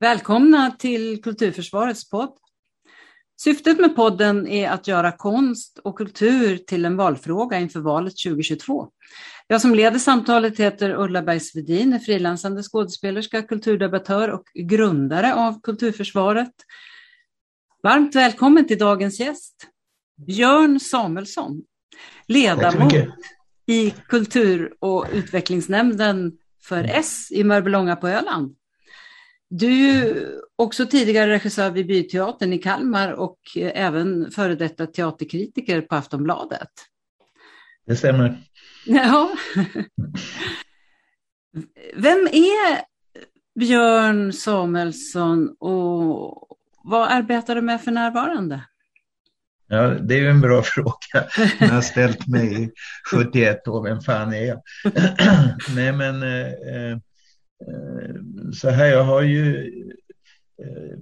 Välkomna till Kulturförsvarets podd. Syftet med podden är att göra konst och kultur till en valfråga inför valet 2022. Jag som leder samtalet heter Ulla Bergsvedin, är frilansande skådespelerska, kulturdebattör och grundare av Kulturförsvaret. Varmt välkommen till dagens gäst, Björn Samuelsson, ledamot i kultur och utvecklingsnämnden för S i Mörbylånga på Öland. Du är ju också tidigare regissör vid Byteatern i Kalmar och även före detta teaterkritiker på Aftonbladet. Det stämmer. Ja. Vem är Björn Samuelsson och vad arbetar du med för närvarande? Ja, det är ju en bra fråga. Jag har ställt mig i 71 år, vem fan är jag? Nej men eh, eh Eh, Eh, så här, jag har ju eh,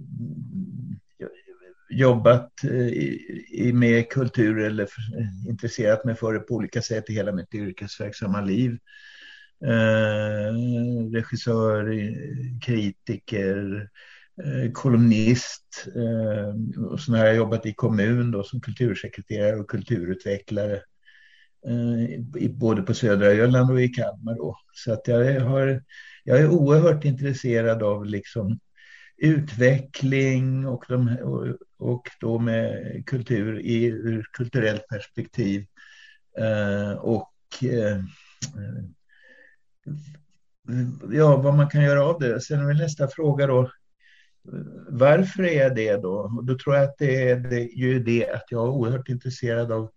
jobbat eh, med kultur eller intresserat mig för det på olika sätt i hela mitt yrkesverksamma liv. Eh, regissör, kritiker, kolumnist. och så har jag jobbat i kommun då, som kultursekreterare och kulturutvecklare. både på södra Öland och i Kalmar. Då. Så att jag har jag är oerhört intresserad av liksom utveckling och, de, och, och då med kultur i ur kulturellt perspektiv. Eh, och eh, ja, vad man kan göra av det. Sen är väl nästa fråga då, varför är jag det då? Och då tror jag att det är det, ju det att jag är oerhört intresserad av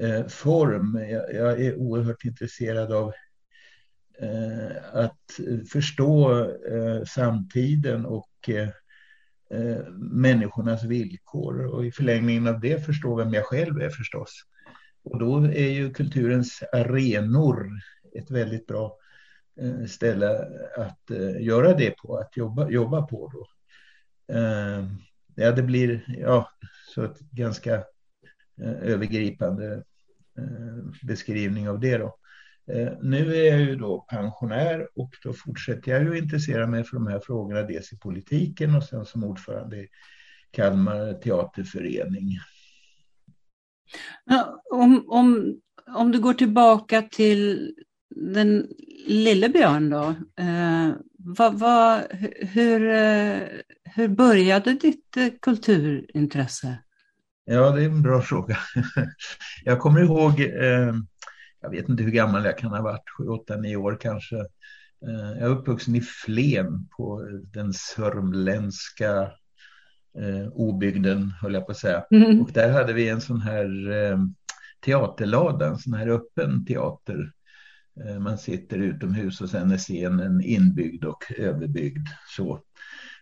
eh, form. Jag, jag, är oerhört intresserad av Eh, Eh, att förstå eh, samtiden och eh, människornas villkor och i förlängningen av det förstå vem jag själv är förstås. Och då är ju kulturens arenor ett väldigt bra eh, ställe att eh, göra det på, att jobba, jobba på. Då. Ja, det blir ja, så ett ganska övergripande beskrivning av det. Då. Eh, nu är jag ju då pensionär och då fortsätter jag ju intressera mig för de här frågorna, dels i politiken och sen som ordförande i Kalmar teaterförening. Om, om, om du går tillbaka till den lille Björn då, eh, vad, vad, hur, eh, hur började ditt eh, kulturintresse? Ja, det är en bra fråga. Jag kommer ihåg eh, jag vet inte hur gammal jag kan ha varit, 7, 8, 9 år kanske. Eh, jag är uppvuxen i Flen på den sörmländska eh, obygden, höll jag på att säga. Mm. Och där hade vi en sån här eh, teaterlada, en sån här öppen teater. Man sitter utomhus och sen är scenen inbyggd och överbyggd. Så.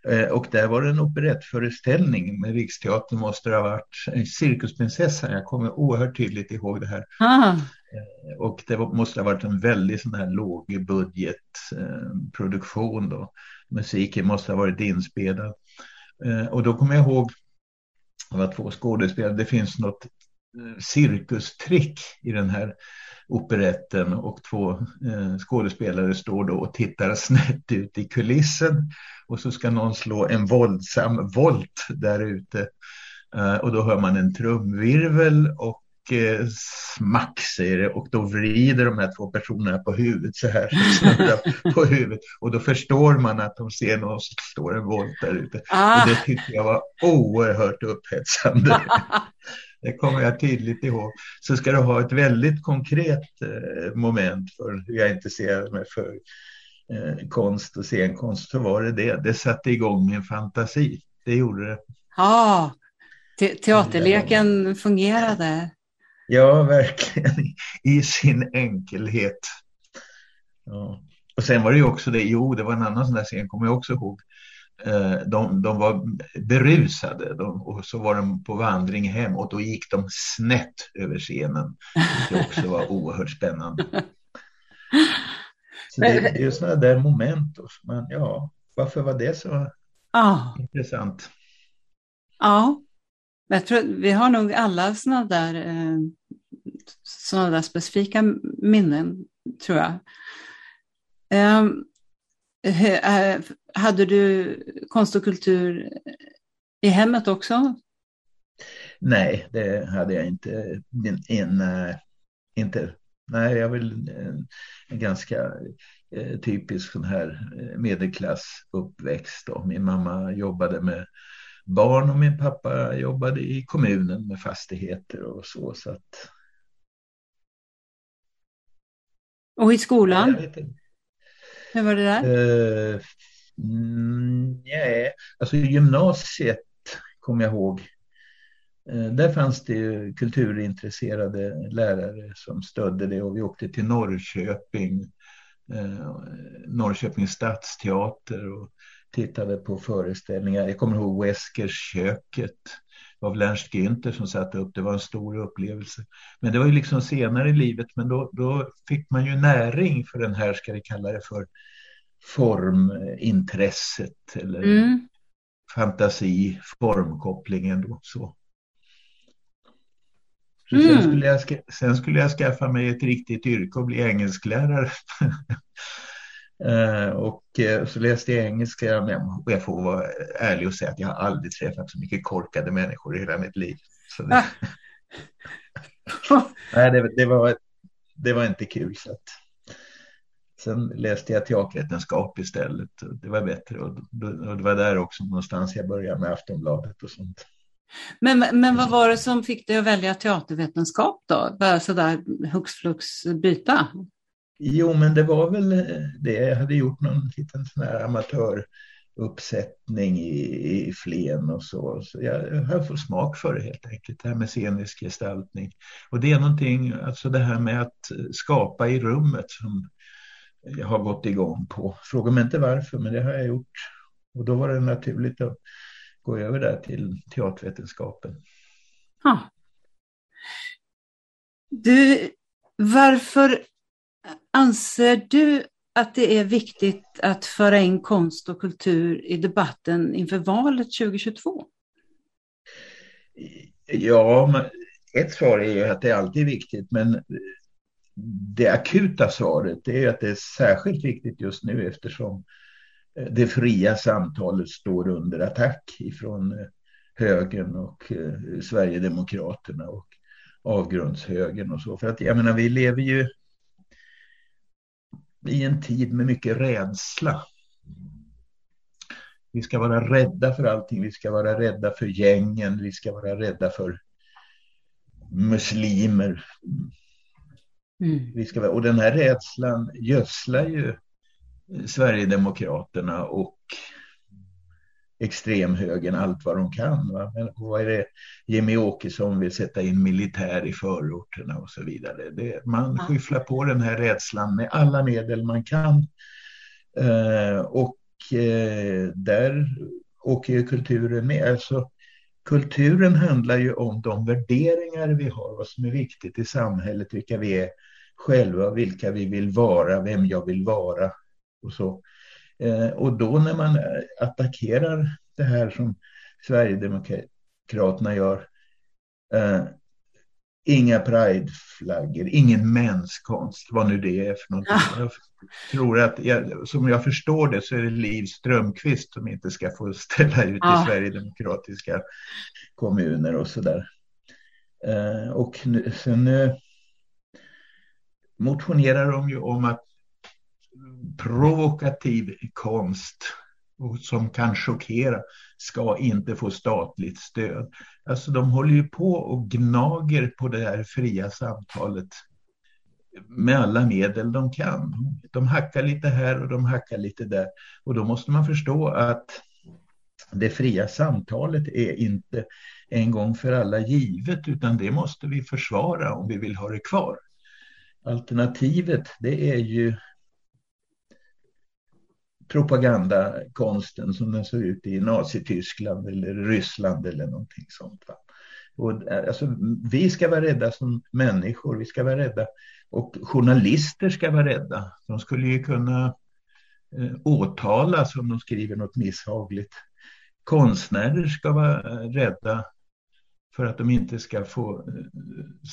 Eh, och där var det en operettföreställning med Riksteatern måste det ha varit Cirkusprinsessan. Jag kommer oerhört tydligt ihåg det här. Ah. Och det måste ha varit en väldigt sån här lågbudgetproduktion då. Musiken måste ha varit inspelad. Eh, och då kommer jag ihåg, det var två skådespelare, det finns något cirkustrick i den här operetten och två eh, skådespelare står då och tittar snett ut i kulissen och så ska någon slå en våldsam volt där ute eh, och då hör man en trumvirvel och eh, smack säger det och då vrider de här två personerna på huvudet så här på huvudet och då förstår man att de ser någon som står en volt där ute. Ah. Och det tyckte jag var oerhört upphetsande. Det kommer jag tydligt ihåg. Så ska du ha ett väldigt konkret eh, moment för hur jag intresserar mig för eh, konst och scenkonst så var det det. Det satte igång min fantasi. Det gjorde det. Ja, te teaterleken fungerade. Ja, verkligen. I sin enkelhet. Ja. Och sen var det ju också det, jo, det var en annan sån där scen, kommer jag också ihåg. Eh, de, de var berusade de, och så var de på vandring hem och då gick de snett över scenen. Det också var oerhört spännande. Så det, det är sådana där moment. Men ja, varför var det så ah. intressant? Ja, jag tror vi har nog alla sådana där, eh, såna där specifika minnen, tror jag. Um, hade du konst och kultur i hemmet också? Nej, det hade jag inte. In, in, inte. Nej, jag vill en, en ganska eh, typisk sån här medelklassuppväxt. Då. Min mamma jobbade med barn och min pappa jobbade i kommunen med fastigheter och så. så att... Och i skolan? Hur var det där? Eh, mm, uh, nej, alltså gymnasiet kommer jag ihåg. Uh, där fanns det kulturintresserade lärare som stödde det och vi åkte till Norrköping, uh, Norrköpings stadsteater och tittade på föreställningar. Jag kommer ihåg Weskers köket av Lernst Günther som satte upp. Det var en stor upplevelse. Men det var ju liksom senare i livet, men då, då fick man ju näring för den här, ska vi kalla det för, formintresset eller mm. fantasi, formkopplingen då. Så. så mm. sen, skulle jag, sen skulle jag skaffa mig ett riktigt yrke och bli engelsklärare. Uh, och uh, så läste jag engelska och jag får vara ärlig och säga att jag har aldrig träffat så mycket korkade människor i hela mitt liv. Det... Ah. Nej, det, det, var, det var inte kul. Så att... Sen läste jag teatervetenskap istället. Det var bättre och, och det var där också någonstans jag började med Aftonbladet och sånt. Men, men vad var det som fick dig att välja teatervetenskap då? Bara sådär hux flux byta? Jo, men det var väl eh, det. Jag hade gjort någon liten sån här amatöruppsättning i, i Flen och så. så jag har fått smak för det helt enkelt, det här med scenisk gestaltning. Och det är någonting, alltså det här med att skapa i rummet som jag har gått igång på. Fråga mig inte varför, men det har jag gjort. Och då var det naturligt att gå över där till teatervetenskapen. Ha. Du, varför Anser du att det är viktigt att föra in konst och kultur i debatten inför valet 2022? Ja, ett svar är ju att det alltid är viktigt, men det akuta svaret är att det är särskilt viktigt just nu eftersom det fria samtalet står under attack ifrån högern och eh, Sverigedemokraterna och avgrundshögern och så. För att jag menar, vi lever ju i en tid med mycket rädsla. Vi ska vara rädda för allting. Vi ska vara rädda för gängen. Vi ska vara rädda för muslimer. Mm. Vi ska, och den här rädslan gödslar ju Sverigedemokraterna och extremhögern allt vad de kan. Va? Men vad är det Jimmy Åkesson vill sätta in militär i förorterna och så vidare. Det, man ja. skyfflar på den här rädslan med alla medel man kan. Eh, och eh, där åker ju kulturen med. Alltså, kulturen handlar ju om de värderingar vi har, vad som är viktigt i samhället, vilka vi är själva, vilka vi vill vara, vem jag vill vara och så. Eh, och då när man attackerar det här som Sverigedemokraterna gör, eh, inga prideflaggor, ingen mänskonst, vad nu det är för någonting. Ja. Jag tror att, jag, som jag förstår det, så är det Liv Strömqvist som inte ska få ställa ut ja. i Sverigedemokratiska kommuner och sådär. Eh, och nu, sen eh, motionerar de ju om att provokativ konst som kan chockera ska inte få statligt stöd. Alltså de håller ju på och gnager på det här fria samtalet med alla medel de kan. De hackar lite här och de hackar lite där. Och då måste man förstå att det fria samtalet är inte en gång för alla givet utan det måste vi försvara om vi vill ha det kvar. Alternativet det är ju propagandakonsten som den såg ut i Nazityskland eller Ryssland eller någonting sånt. Va? Och, eh, alltså, vi ska vara rädda som människor, vi ska vara rädda och journalister ska vara rädda. De skulle ju kunna eh, åtalas om de skriver något misshagligt. Konstnärer ska vara eh, rädda för att de inte ska få eh,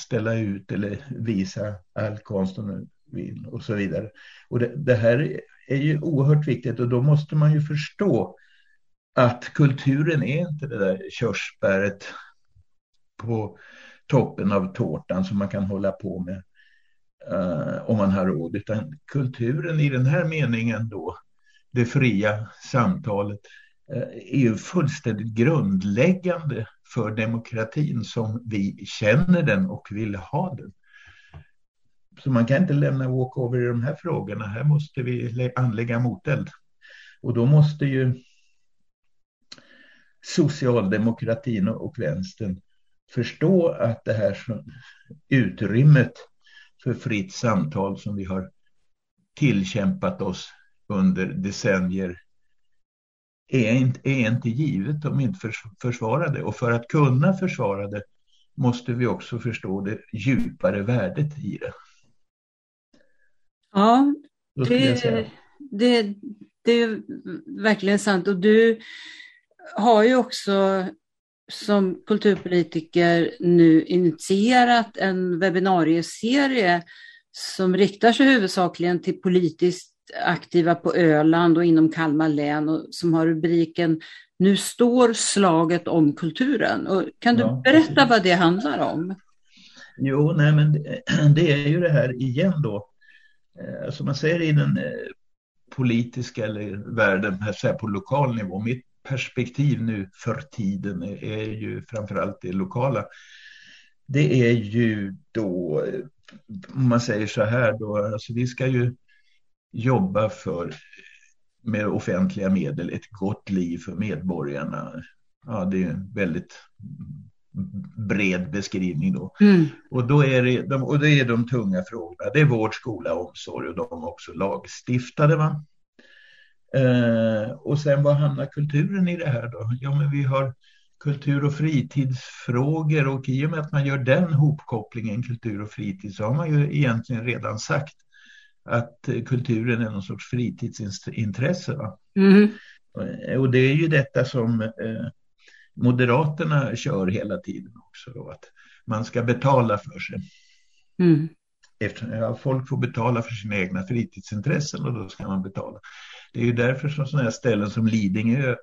ställa ut eller visa all konst de vill och så vidare. Och det, det här är ju oerhört viktigt och då måste man ju förstå att kulturen är inte det där körsbäret på toppen av tårtan som man kan hålla på med uh, om man har råd, utan kulturen i den här meningen då, det fria samtalet, uh, är ju fullständigt grundläggande för demokratin som vi känner den och vill ha den. Så man kan inte lämna walkover i de här frågorna. Här måste vi anlägga moteld. Och då måste ju socialdemokratin och vänstern förstå att det här utrymmet för fritt samtal som vi har tillkämpat oss under decennier är inte, är inte givet om vi inte försvarar det. Och för att kunna försvara det måste vi också förstå det djupare värdet i det. Ja, det, det, det är verkligen sant. Och du har ju också som kulturpolitiker nu initierat en webbinarieserie som riktar sig huvudsakligen till politiskt aktiva på Öland och inom Kalmar län och som har rubriken Nu står slaget om kulturen. Och kan du ja, berätta vad det handlar om? Jo, nej men det, det är ju det här igen då. Eh, som man säger i den eh, politiska eller världen, här på lokal nivå. Mitt perspektiv nu för tiden är ju framförallt det lokala. Det är ju då, eh, om man säger så här då, alltså vi ska ju jobba för med offentliga medel ett gott liv för medborgarna. Ja, det är en väldigt bred beskrivning då. Mm. Och, då är det, de, och det är de tunga frågorna. Det är vård, skola, omsorg och de också lagstiftade. Va? Eh, och sen vad hamnar kulturen i det här då? Ja, men vi har kultur och fritidsfrågor och i och med att man gör den hopkopplingen kultur och fritid så har man ju egentligen redan sagt att kulturen är någon sorts fritidsintresse. Va? Mm. Och det är ju detta som eh, Moderaterna kör hela tiden också då, att man ska betala för sig. Mm. Efter, ja, folk får betala för sina egna fritidsintressen och då ska man betala. Det är ju därför som sådana här ställen som Lidingö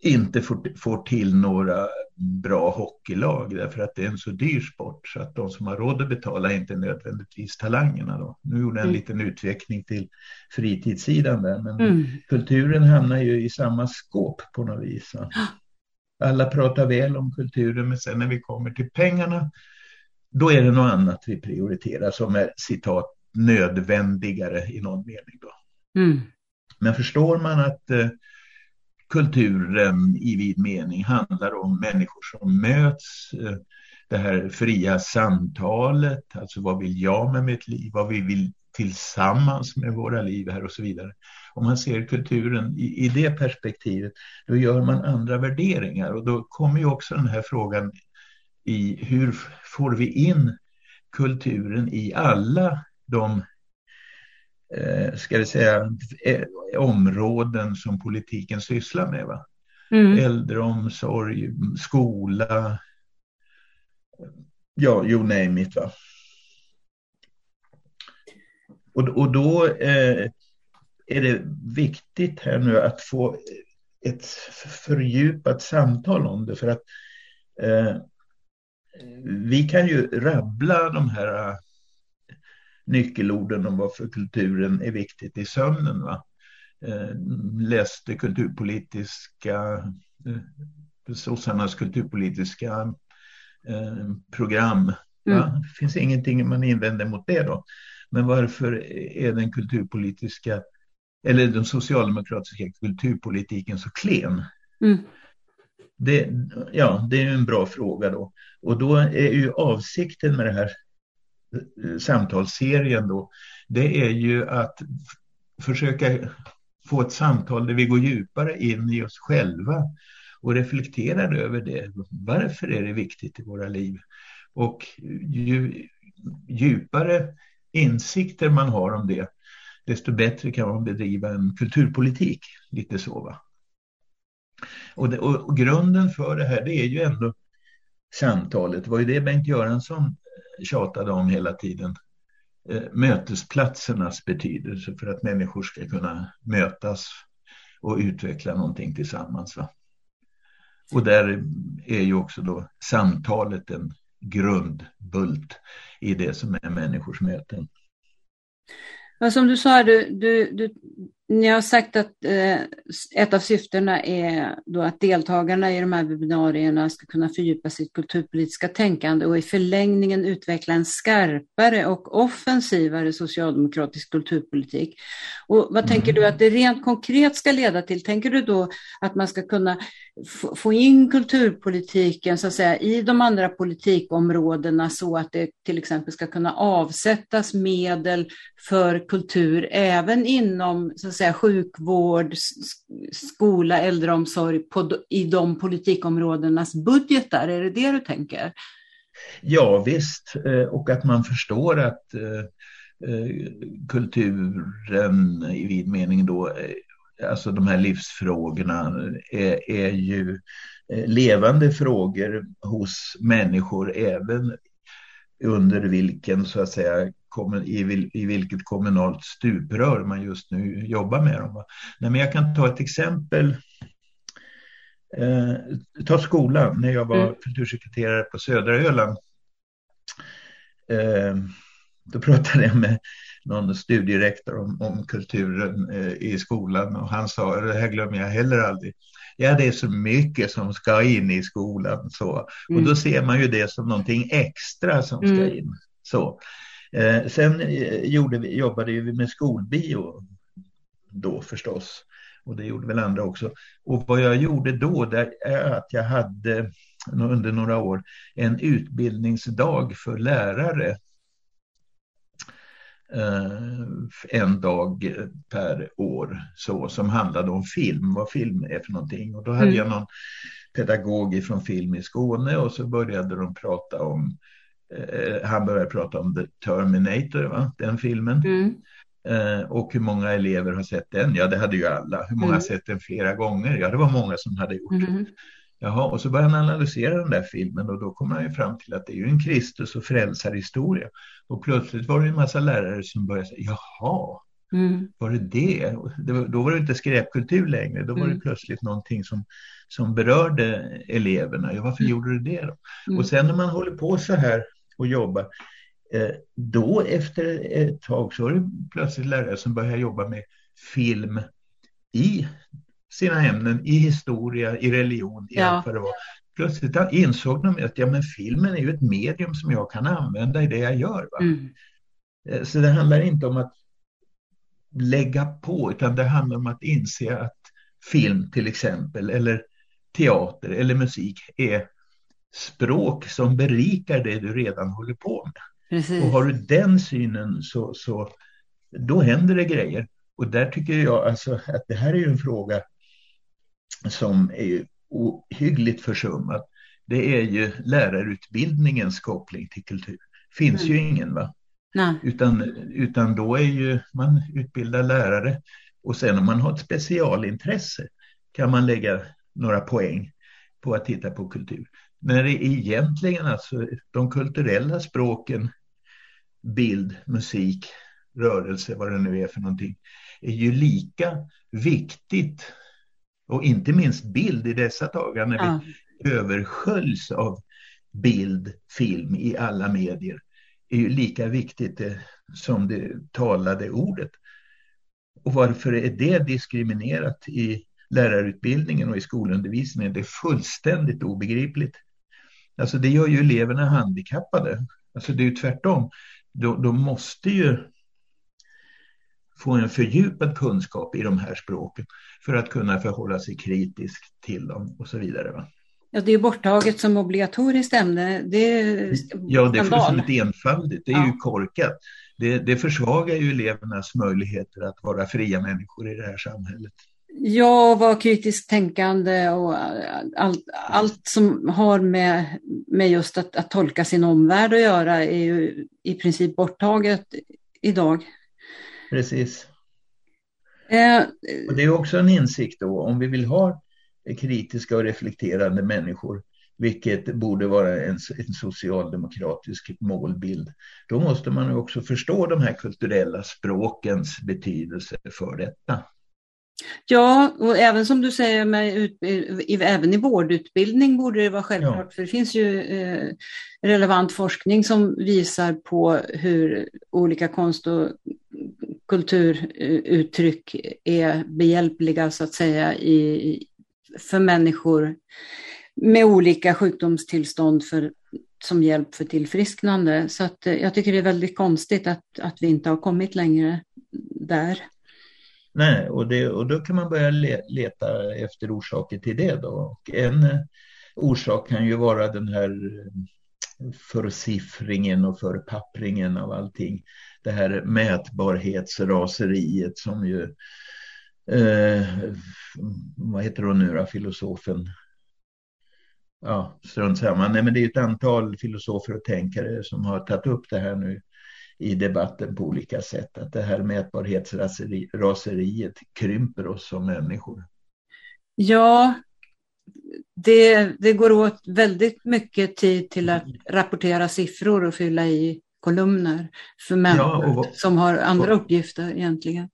inte får, får till några bra hockeylag därför att det är en så dyr sport så att de som har råd att betala inte nödvändigtvis talangerna. Då. Nu gjorde jag en mm. liten utveckling till fritidssidan där men mm. kulturen hamnar ju i samma skåp på något vis. Alla pratar väl om kulturen men sen när vi kommer till pengarna då är det något annat vi prioriterar som är citat nödvändigare i någon mening. Då. Mm. Men förstår man att eh, kulturen i vid mening handlar om människor som möts, eh, det här fria samtalet, alltså vad vill jag med mitt liv, vad vi vill tillsammans med våra liv här och så vidare. Om man ser kulturen i, i det perspektivet, då gör man andra värderingar och då kommer ju också den här frågan i hur får vi in kulturen i alla de eh, ska vi säga, eh, områden som politiken sysslar med. Va? Mm. Äldreomsorg, skola, ja, you name it. Va? Och, och då eh, är det viktigt här nu att få ett fördjupat samtal om det för att eh, vi kan ju rabbla de här nyckelorden om varför kulturen är viktigt i sömnen. Va? Eh, läste kulturpolitiska, eh, sossarnas kulturpolitiska eh, program. Mm. Det finns ingenting man invänder mot det då. Men varför är den kulturpolitiska eller den socialdemokratiska kulturpolitiken så klen? Mm. Det, ja, det är en bra fråga då. Och då är ju avsikten med det här samtalsserien då, det är ju att försöka få ett samtal där vi går djupare in i oss själva och reflekterar över det. Varför är det viktigt i våra liv? Och ju djupare insikter man har om det, desto bättre kan man bedriva en kulturpolitik. Lite så va. Och, det, och, grunden för det här det är ju ändå samtalet. Det var ju det Bengt Göransson eh, tjatade om hela tiden. Eh, mötesplatsernas betydelse för att människor ska kunna mötas och utveckla någonting tillsammans. Va? Och där är ju också då samtalet en grundbult i det som är människors möten. Ja, som du sa, du, du, du, ni har sagt att eh, ett av syftena är då att deltagarna i de här webbinarierna ska kunna fördjupa sitt kulturpolitiska tänkande och i förlängningen utveckla en skarpare och offensivare socialdemokratisk kulturpolitik. Och vad tänker du att det rent konkret ska leda till? Tänker du då att man ska kunna få in kulturpolitiken så att säga, i de andra politikområdena så att det till exempel ska kunna avsättas medel för kultur även inom så att säga, sjukvård, skola, äldreomsorg på, i de politikområdenas budgetar? Är det det du tänker? Ja visst, eh, och att man förstår att eh, eh, kulturen i vid mening då, alltså de här livsfrågorna är, är ju levande frågor hos människor även under vilken så att säga i, i vilket kommunalt stuprör man just nu jobbar med dem. Nej, men jag kan ta ett exempel. Eh, ta skolan, när jag var mm. kultursekreterare på södra Öland. Eh, då pratade jag med någon studierektor om, om kulturen eh, i skolan och han sa, det här glömmer jag heller aldrig, ja det är så mycket som ska in i skolan. Så. Mm. Och då ser man ju det som någonting extra som ska mm. in. Så. Eh, sen eh, gjorde vi, jobbade vi med skolbio då förstås. Och det gjorde väl andra också. Och vad jag gjorde då det är att jag hade under några år en utbildningsdag för lärare. Eh, en dag per år så, som handlade om film, vad film är för någonting. Och då hade mm. jag någon pedagog från film i Skåne och så började de prata om eh, han började prata om The Terminator, va? den filmen. Mm. Eh, och hur många elever har sett den? Ja, det hade ju alla. Hur många mm. har sett den flera gånger? Ja, det var många som hade gjort. Mm. Jaha, och så började han analysera den där filmen och då kom han ju fram till att det är ju en Kristus och frälsarhistoria. Och plötsligt var det en massa lärare som började säga, jaha, Mm. Var det det? Då var det inte skräpkultur längre. Då var det mm. plötsligt någonting som, som berörde eleverna. Ja, varför mm. gjorde det det då? Mm. Och sen när man håller på så här och jobbar, eh, då efter ett tag så är det plötsligt lärare som börjar jobba med film i sina ämnen, i historia, i religion, i ja. allt vad det var. Plötsligt insåg de att ja, men filmen är ju ett medium som jag kan använda i det jag gör. Mm. Eh, så det handlar inte om att lägga på, utan det handlar om att inse att film till exempel, eller teater eller musik är språk som berikar det du redan håller på med. Precis. Och har du den synen så, så då händer det grejer. Och där tycker jag alltså att det här är en fråga som är ohyggligt försummad. Det är ju lärarutbildningens koppling till kultur. finns mm. ju ingen va? Nej. Utan, utan då är ju man utbildar lärare och sen om man har ett specialintresse kan man lägga några poäng på att titta på kultur. När det egentligen alltså de kulturella språken, bild, musik, rörelse, vad det nu är för någonting, är ju lika viktigt och inte minst bild i dessa dagar när ja. vi översköljs av bild, film i alla medier är ju lika viktigt eh, som det talade ordet. Och varför är det diskriminerat i lärarutbildningen och i skolundervisningen? Det är fullständigt obegripligt. Alltså det gör ju eleverna handikappade. Alltså det är ju tvärtom. De, de måste ju få en fördjupad kunskap i de här språken för att kunna förhålla sig kritiskt till dem och så vidare. Va? Ja, det är borttaget som obligatoriskt ämne. Det är ja, det är fullständigt enfaldigt. Det är ja. ju korkat. Det, det försvagar ju elevernas möjligheter att vara fria människor i det här samhället. Ja, vara kritiskt tänkande och allt, allt som har med, med just att, att tolka sin omvärld att göra är ju i princip borttaget idag. Precis. Eh, och det är också en insikt då, om vi vill ha kritiska och reflekterande människor vilket borde vara en, en socialdemokratisk målbild, då måste man också förstå de här kulturella språkens betydelse för detta. Ja, och även som du säger, med ut, även i vårdutbildning borde det vara självklart, ja. för det finns ju eh, relevant forskning som visar på hur olika konst och kulturuttryck är behjälpliga så att säga i, för människor med olika sjukdomstillstånd för, som hjälp för tillfrisknande. Så att, eh, jag tycker det är väldigt konstigt att, att vi inte har kommit längre där. Nej, och, det, och då kan man börja leta efter orsaker till det. Då. Och en eh, orsak kan ju vara den här eh, försiffringen och förpappringen av allting. Det här mätbarhetsraseriet som ju, eh, vad heter hon nu då, filosofen? Ja, strunt samma. Nej, men det är ett antal filosofer och tänkare som har tagit upp det här nu i debatten på olika sätt. Att det här mätbarhetsraseriet krymper oss som människor. Ja, det, det går åt väldigt mycket tid till att rapportera siffror och fylla i kolumner för människor ja, vad, som har andra och, uppgifter egentligen.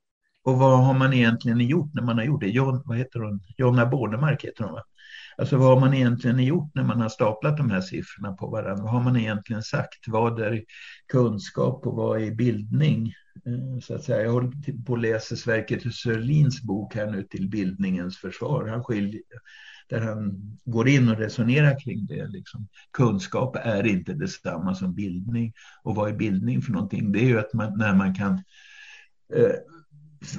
Och vad har man egentligen gjort när man har gjort det? John, vad heter hon? Jonna Bornemark heter hon va? Alltså vad har man egentligen gjort när man har staplat de här siffrorna på varandra? Vad har man egentligen sagt? Vad är kunskap och vad är bildning? Eh, så att säga. Jag håller på att läsa Sverker Sörlins bok här nu till bildningens försvar. Han skiljer, där han går in och resonerar kring det. Liksom. Kunskap är inte detsamma som bildning. Och vad är bildning för någonting? Det är ju att man, när man kan eh,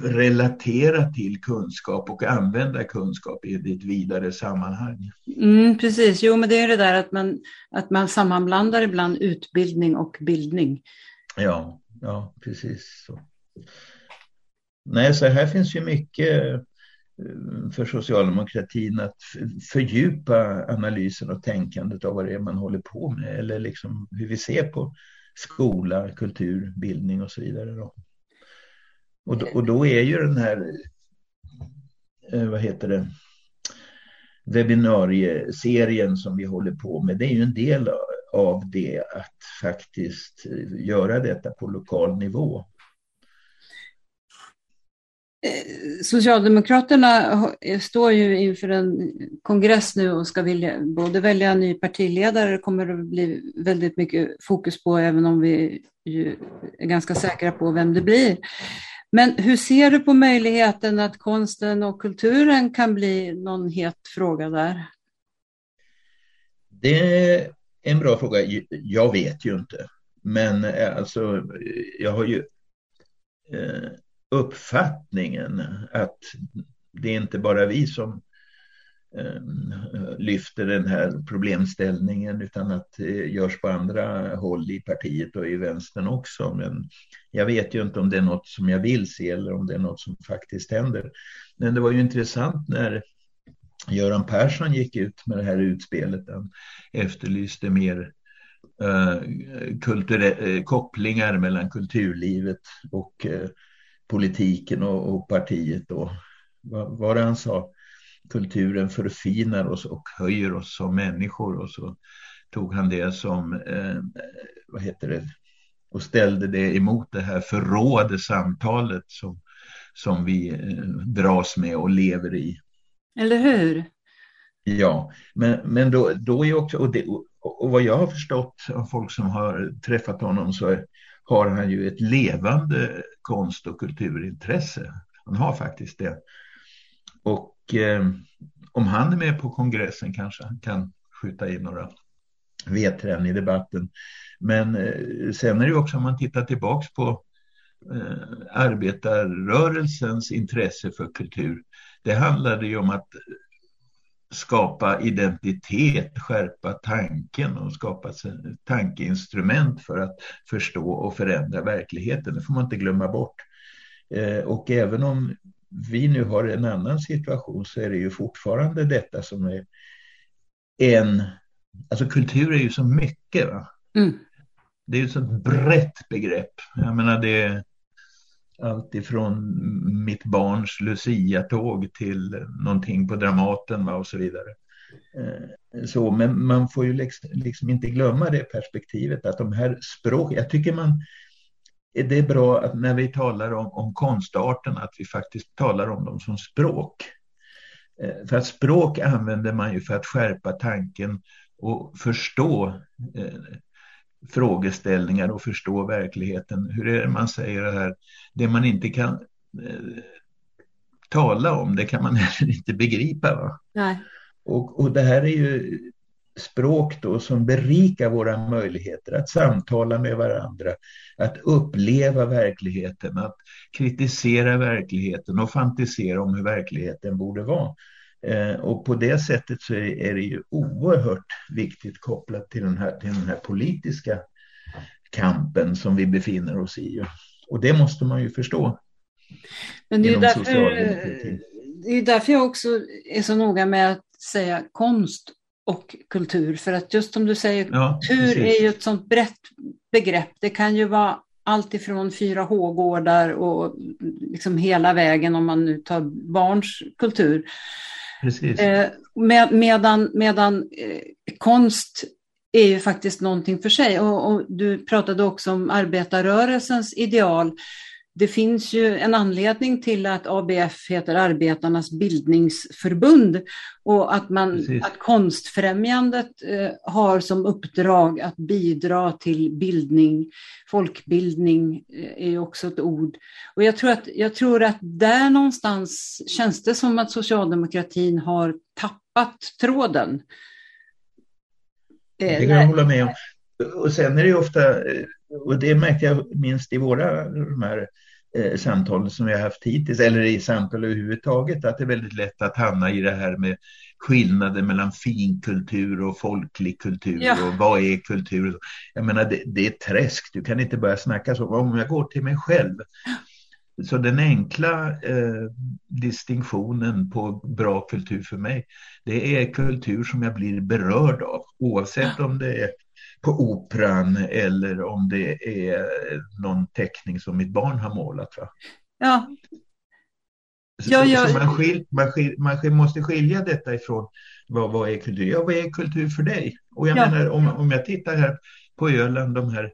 relatera till kunskap och använda kunskap i ett vidare sammanhang. Mm, precis, jo men det är det där att man, att man sammanblandar ibland utbildning och bildning. Ja, ja precis. Så. Nej, så här finns ju mycket Eh, för socialdemokratin att fördjupa analysen och tänkandet av vad det är man håller på med eller liksom hur vi ser på skola, kultur, bildning och så vidare. Då. Och då, och då är ju den här, eh, vad heter det, webbinarieserien som vi håller på med, det är ju en del av det att faktiskt eh, göra detta på lokal nivå. Eh, Socialdemokraterna står ju inför en kongress nu och ska vilja, både välja en ny partiledare, det kommer att bli väldigt mycket fokus på, även om vi är ganska säkra på vem det blir. Men hur ser du på möjligheten att konsten och kulturen kan bli någon het fråga där? Det är en bra fråga. Jag vet ju inte. Men eh, alltså, jag har ju eh, uppfattningen att det är inte bara vi som eh, lyfter den här problemställningen utan att det görs på andra håll i partiet och i vänstern också. Men jag vet ju inte om det är något som jag vill se eller om det är något som faktiskt händer. Men det var ju intressant när Göran Persson gick ut med det här utspelet. Han efterlyste mer eh, eh kopplingar mellan kulturlivet och eh, politiken och, och partiet. Och, vad var det han sa? kulturen förfinar oss och höjer oss som människor. Och så tog han det som, eh, vad heter det, och ställde det emot det här förråade samtalet som, som vi eh, dras med och lever i. Eller hur? Ja, men, men då, då är också, och, det, och vad jag har förstått av folk som har träffat honom så har han ju ett levande konst och kulturintresse. Han har faktiskt det. Och eh, om han är med på kongressen kanske han kan skjuta in några vedträn i debatten. Men eh, sen är det också om man tittar tillbaks på eh, arbetarrörelsens intresse för kultur. Det handlade ju om att skapa identitet, skärpa tanken och skapa tankeinstrument för att förstå och förändra verkligheten. Det får man inte glömma bort. Eh, och även om vi nu har en annan situation så är det ju fortfarande detta som är en... Alltså kultur är ju så mycket. Va? Mm. Det är ju ett sånt brett begrepp. Jag menar det är allt ifrån mitt barns Lucia-tåg till någonting på Dramaten va? och så vidare. Eh, så, men man får ju liksom, liksom inte glömma det perspektivet att de här språken... jag tycker man det är bra att när vi talar om, om konstarten att vi faktiskt talar om dem som språk. Eh, för att språk använder man ju för att skärpa tanken och förstå eh, frågeställningar och förstå verkligheten. Hur är det man säger det här? Det man inte kan eh, tala om, det kan man heller inte begripa. Va? Nej. Och, och det här är ju språk då som berikar våra möjligheter att samtala med varandra, att uppleva verkligheten, att kritisera verkligheten och fantisera om hur verkligheten borde vara. Eh, och på det sättet så är det ju oerhört viktigt kopplat till den här, till den här politiska kampen som vi befinner oss i. Och det måste man ju förstå. Men det är, därför, det är därför jag också är så noga med att säga konst och kultur. För att just som du säger, ja, kultur precis. är ju ett sånt brett begrepp. Det kan ju vara allt ifrån 4H-gårdar och liksom hela vägen om man nu tar barns kultur. Precis. Eh, med, medan medan eh, konst är ju faktiskt någonting för sig. Och, och, du pratade också om arbetarrörelsens ideal det finns ju en anledning till att ABF heter Arbetarnas bildningsförbund och att, man, att Konstfrämjandet eh, har som uppdrag att bidra till bildning. Folkbildning eh, är också ett ord. Och jag tror, att, jag tror att där någonstans känns det som att socialdemokratin har tappat tråden. Eh, det kan jag hålla med om. Och sen är det ju ofta, eh, och det märkte jag minst i våra de här eh, samtalen som vi har haft hittills, eller i samtal överhuvudtaget, att det är väldigt lätt att hamna i det här med skillnaden mellan finkultur och folklig kultur ja. och vad är kultur? Jag menar, det, det är träsk, du kan inte börja snacka så. Om jag går till mig själv, så den enkla eh, distinktionen på bra kultur för mig, det är kultur som jag blir berörd av, oavsett om det är på operan eller om det är någon teckning som mitt barn har målat. Va? Ja. Ja, ja. Så man, skil, man, skil, man måste skilja detta ifrån vad, vad är kultur? Ja, vad är kultur för dig? Och jag ja. menar, om, om jag tittar här på Öland, de här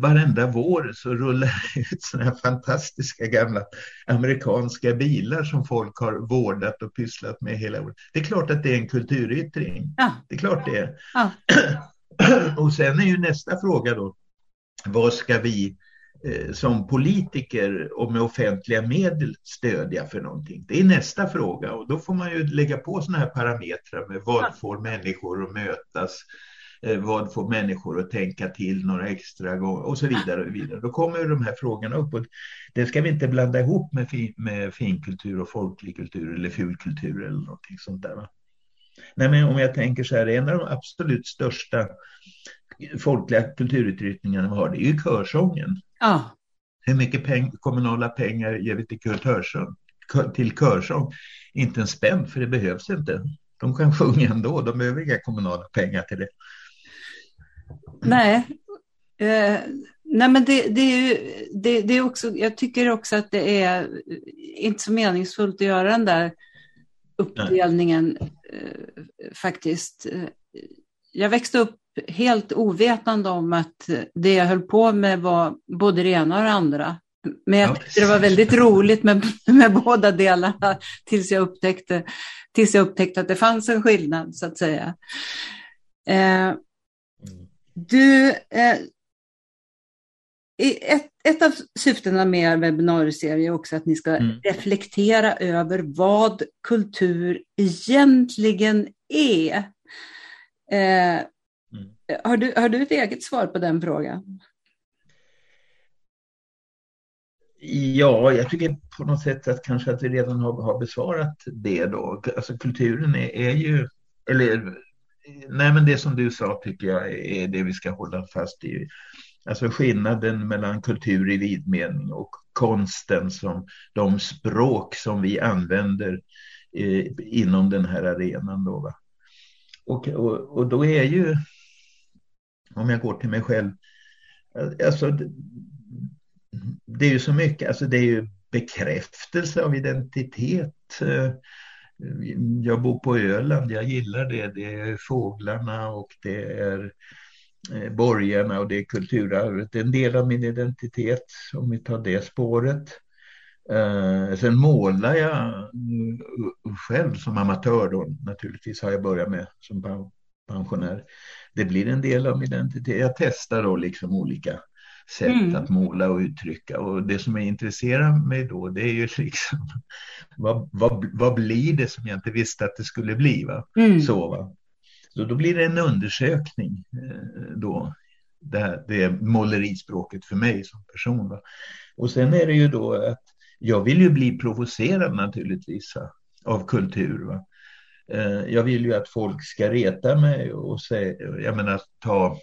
varenda vår så rullar det ut sådana här fantastiska gamla amerikanska bilar som folk har vårdat och pysslat med hela året. Det är klart att det är en kulturyttring. Ja. Det är klart det är. Ja. Och sen är ju nästa fråga då, vad ska vi eh, som politiker och med offentliga medel stödja för någonting? Det är nästa fråga och då får man ju lägga på sådana här parametrar med vad får människor att mötas? Eh, vad får människor att tänka till några extra gånger och så vidare. Och vidare. Då kommer de här frågorna upp och det ska vi inte blanda ihop med, fin, med finkultur och folklig kultur eller fulkultur eller någonting sånt där. Va? Nej, men om jag tänker så här, en av de absolut största folkliga kulturyttringarna vi har, det är ju körsången. Ja. Hur mycket peng kommunala pengar ger vi till, körsång, till körsång? Inte en spänn, för det behövs inte. De kan sjunga ändå, de behöver inga kommunala pengar till det. Nej, eh, nej men det, det, är ju, det, det, är också, jag tycker också att det är inte så meningsfullt att göra den där uppdelningen eh, faktiskt. Jag växte upp helt ovetande om att det jag höll på med var både det ena och det andra. Men jag tyckte det var väldigt roligt med, med båda delarna tills jag, upptäckte, tills jag upptäckte att det fanns en skillnad så att säga. Eh, du, eh, ett, ett av syftena med er webbinarieserie är också att ni ska mm. reflektera över vad kultur egentligen är. Eh, mm. har, du, har du ett eget svar på den frågan? Ja, jag tycker på något sätt att kanske att vi redan har, har besvarat det då. Alltså kulturen är, är ju, eller nej men det som du sa tycker jag är det vi ska hålla fast i. Alltså skillnaden mellan kultur i vid mening och konsten som de språk som vi använder eh, inom den här arenan. Då, va? Och, och, och då är ju, om jag går till mig själv, alltså det är ju så mycket, alltså det är ju bekräftelse av identitet. Eh, jag bor på Öland, jag gillar det. Det är fåglarna och det är eh, borgarna och det är kulturarvet. Det är en del av min identitet om vi tar det spåret. Eh, sen målar jag mm, själv som amatör då, naturligtvis har jag börjat med som pensionär. Det blir en del av min identitet. Jag testar då liksom olika sätt mm. att måla och uttrycka. Och det som intresserar mig då det är ju liksom vad, vad, vad blir det som jag inte visste att det skulle bli? Va? Mm. Så, va? Så då blir det en undersökning eh, då. Det, här, det är målerispråket för mig som person. Va? Och sen är det ju då att jag vill ju bli provocerad naturligtvis va? av kultur. Va? Eh, jag vill ju att folk ska reta mig och säga, jag menar ta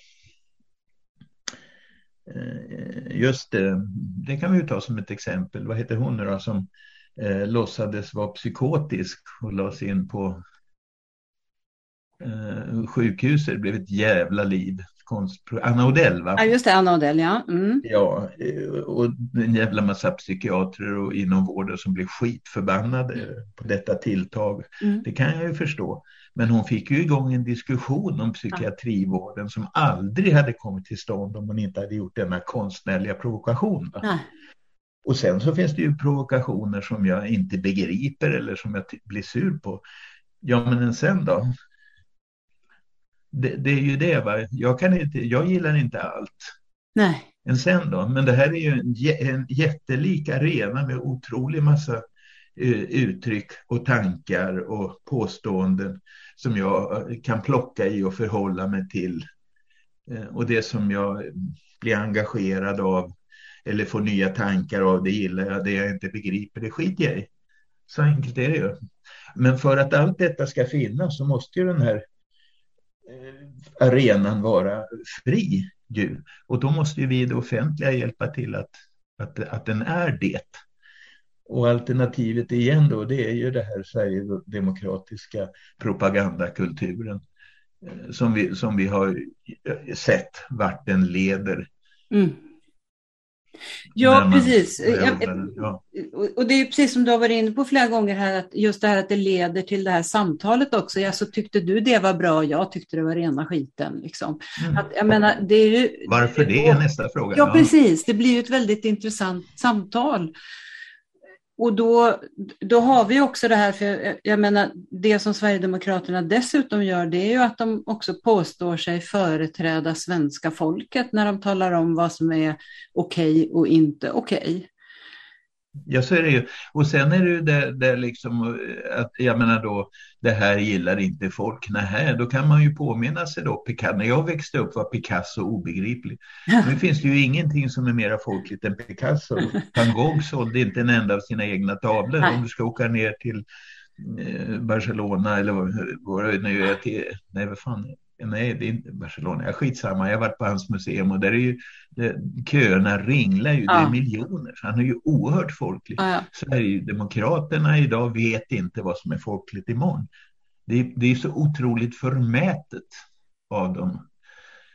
Eh, just det, det kan vi ju ta som ett exempel. Vad heter hon nu då som eh, låtsades vara psykotisk och lades in på eh, sjukhuset. Det blev ett jävla liv. Anna Odell va? Ja just det, Anna Odell ja. Mm. Ja, och en jävla massa psykiatrer och inom vården som blev skitförbannade på detta tilltag. Mm. Det kan jag ju förstå. Men hon fick ju igång en diskussion om psykiatrivården som aldrig hade kommit till stånd om hon inte hade gjort denna konstnärliga provokation. Och sen så finns det ju provokationer som jag inte begriper eller som jag blir sur på. Ja, men sen då? Det, det är ju det, va? Jag, kan inte, jag gillar inte allt. Nej. En sen då? Men det här är ju en, en jättelik arena med otrolig massa uh, uttryck och tankar och påståenden som jag eh, kan plocka i och förhålla mig till. Eh, och det som jag blir engagerad av eller får nya tankar av, det gillar jag. Det jag inte begriper, det skiter jag i. Så enkelt är det ju. Men för att allt detta ska finnas så måste ju den här eh, arenan vara fri. Ju. Och då måste vi i det offentliga hjälpa till att, att, att den är det. Och alternativet igen då, det är ju det här Sverigedemokratiska propagandakulturen eh, som vi, som vi har eh, sett vart den leder. Mm. Ja, precis. Ja. Och det är precis som du har varit inne på flera gånger här, att just det här att det leder till det här samtalet också. Ja, så tyckte du det var bra, jag tyckte det var rena skiten. Liksom. Mm. Att, jag menar, det är ju, Varför det är nästa fråga. Ja, precis. Det blir ju ett väldigt intressant samtal. Och då, då har vi också det här, för jag menar det som Sverigedemokraterna dessutom gör det är ju att de också påstår sig företräda svenska folket när de talar om vad som är okej okay och inte okej. Okay. Ja, så är det ju. Och sen är det ju det, det liksom att jag menar då, det här gillar inte folk. Nej, då kan man ju påminna sig då, Picasso. När jag växte upp var Picasso obegriplig. Nu finns det ju ingenting som är mera folkligt än Picasso. Van Gogh sålde inte en enda av sina egna tavlor. Nej. Om du ska åka ner till eh, Barcelona eller vad det nu är till, nej vad fan, nej det är inte Barcelona, ja, skitsamma, jag har varit på hans museum och där är ju det, köerna ringlar ju, ja. det är miljoner, så han är ju oerhört folklig. Ja, ja. Sverigedemokraterna idag vet inte vad som är folkligt imorgon. Det, det är så otroligt förmätet av dem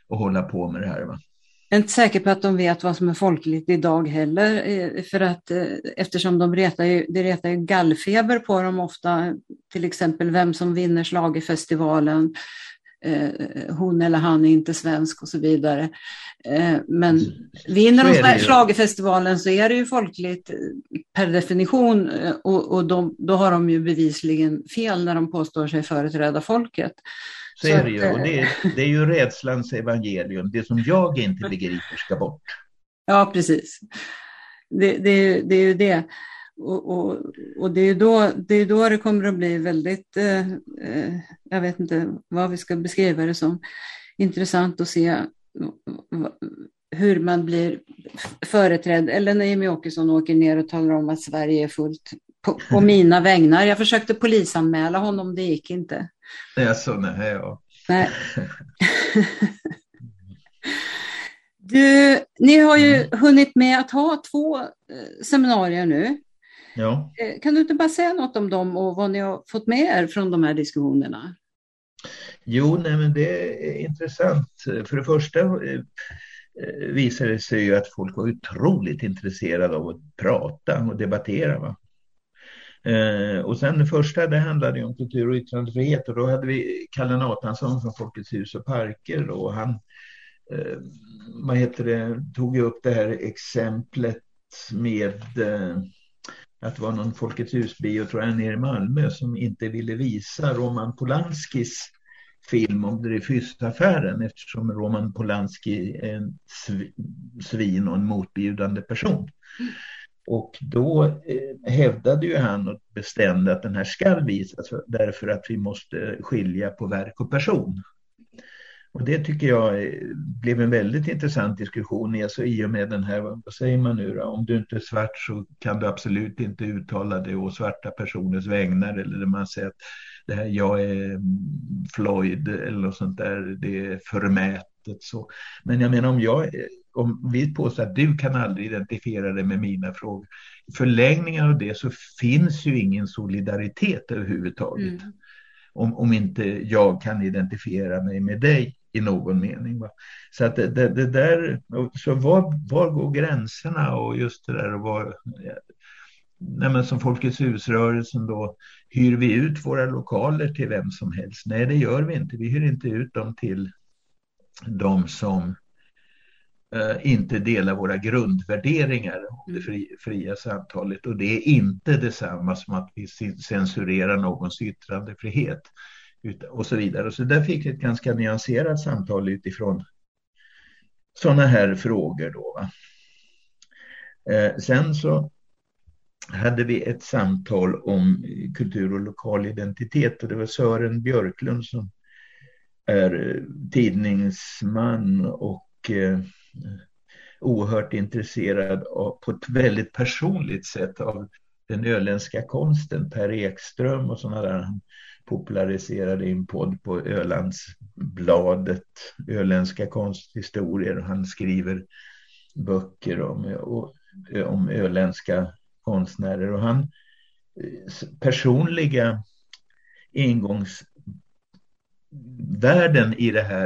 att hålla på med det här. Va? Jag är inte säker på att de vet vad som är folkligt idag heller, eh, för att eh, eftersom de retar ju, det retar ju gallfeber på dem ofta, till exempel vem som vinner slagerfestivalen, eh, hon eller han är inte svensk och så vidare. Eh, men vinner de schlagerfestivalen så är det ju folkligt eh, per definition eh, och, och de, då har de ju bevisligen fel när de påstår sig företräda folket. Så, så är det ju, och det är, det är ju rädslans evangelium. Det som jag inte begriper ska bort. Ja, precis. Det, det, det är ju det. Och, och, och, det, är då, det är då det kommer att bli väldigt, eh, eh, jag vet inte vad vi ska beskriva det som, intressant att se hur man blir företrädd. Eller när Jimmie Åkesson åker ner och talar om att Sverige är fullt på, på mina vägnar. Jag försökte polisanmäla honom, det gick inte. Jag så, nej, ja. Nej. Du, ni har ju hunnit med att ha två eh, seminarier nu. Ja. Eh, kan du inte bara säga något om dem och vad ni har fått med er från de här diskussionerna? Jo, nej, men det är intressant. För det första eh, visade det sig ju att folk var otroligt intresserade av att prata och debattera. Va? Eh, och sen det första det handlade om kultur och yttrandefrihet och då hade vi Kalle Nathansson från Folkets hus och parker och han vad heter det, tog upp det här exemplet med att det var någon Folkets hus-bio, tror jag, nere i Malmö som inte ville visa Roman Polanskis film om Dreyfusaffären eftersom Roman Polanski är en svin och en motbjudande person. Och då eh, hävdade ju han och bestämde att den här ska visas därför att vi måste skilja på verk och person. Och det tycker jag blev en väldigt intressant diskussion alltså, i och med den här, vad säger man nu då, om du inte är svart så kan du absolut inte uttala dig å svarta personers vägnar eller man säger att det här, jag är Floyd eller något sånt där, det är förmätet så. Men jag menar om jag, om vi påstår att du kan aldrig identifiera dig med mina frågor, i förlängningen av det så finns ju ingen solidaritet överhuvudtaget. Mm. Om, om inte jag kan identifiera mig med dig i någon mening. Va? Så att det, det, det där, så var, var går gränserna och just det där och var, nej men som Folkets husrörelsen då, hyr vi ut våra lokaler till vem som helst? Nej, det gör vi inte. Vi hyr inte ut dem till de som eh, inte delar våra grundvärderingar om det fri, fria samtalet. Och det är inte detsamma som att vi censurerar någons yttrandefrihet och så vidare. Så där fick vi ett ganska nyanserat samtal utifrån sådana här frågor. Då, eh, sen så hade vi ett samtal om kultur och lokal identitet och det var Sören Björklund som är eh, tidningsman och eh, oerhört intresserad av, på ett väldigt personligt sätt av den öländska konsten, Per Ekström och sådana där. Populariserade en podd på Ölandsbladet, Öländska konsthistorier. Han skriver böcker om, om öländska konstnärer och han eh, personliga ingångsvärden i det här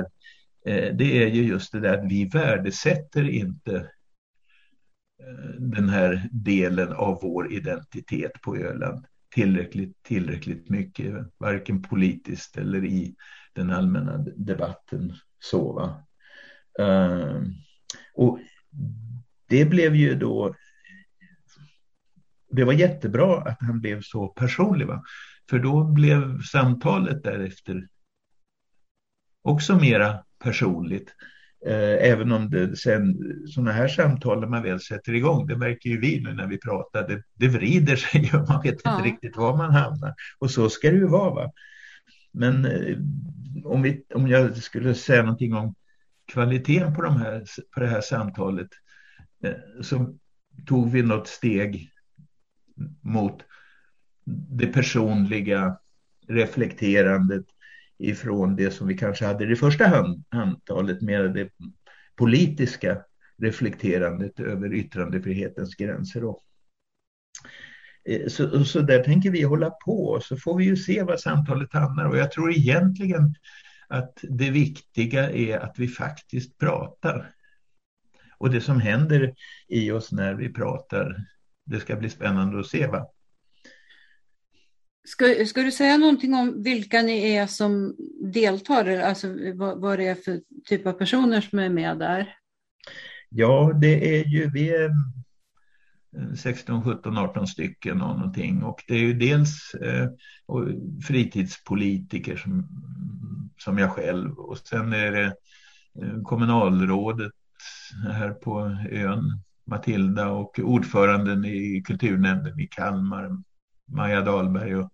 eh, det är ju just det där att vi värdesätter inte eh, den här delen av vår identitet på Öland tillräckligt, tillräckligt mycket, varken politiskt eller i den allmänna debatten. Så, va? Ehm, och det blev ju då det var jättebra att han blev så personlig. Va? För då blev samtalet därefter också mera personligt. Eh, även om det sen sådana här samtal när man väl sätter igång, det märker ju vi nu när vi pratar, det, det vrider sig och man vet ja. inte riktigt var man hamnar. Och så ska det ju vara. Va? Men eh, om, vi, om jag skulle säga någonting om kvaliteten på, de här, på det här samtalet eh, så tog vi något steg mot det personliga reflekterandet ifrån det som vi kanske hade i det första handtalet, mer det politiska reflekterandet över yttrandefrihetens gränser. Och, eh, så, så där tänker vi hålla på, så får vi ju se vad samtalet hamnar. Och jag tror egentligen att det viktiga är att vi faktiskt pratar. Och det som händer i oss när vi pratar, det ska bli spännande att se. Va? Ska, ska du säga någonting om vilka ni är som deltar, alltså vad, vad det är för typ av personer som är med där? Ja, det är ju, vi är 16, 17, 18 stycken och någonting. Och det är ju dels eh, fritidspolitiker som, som jag själv. Och sen är det eh, kommunalrådet här på ön, Matilda och ordföranden i kulturnämnden i Kalmar, Maja Dahlberg och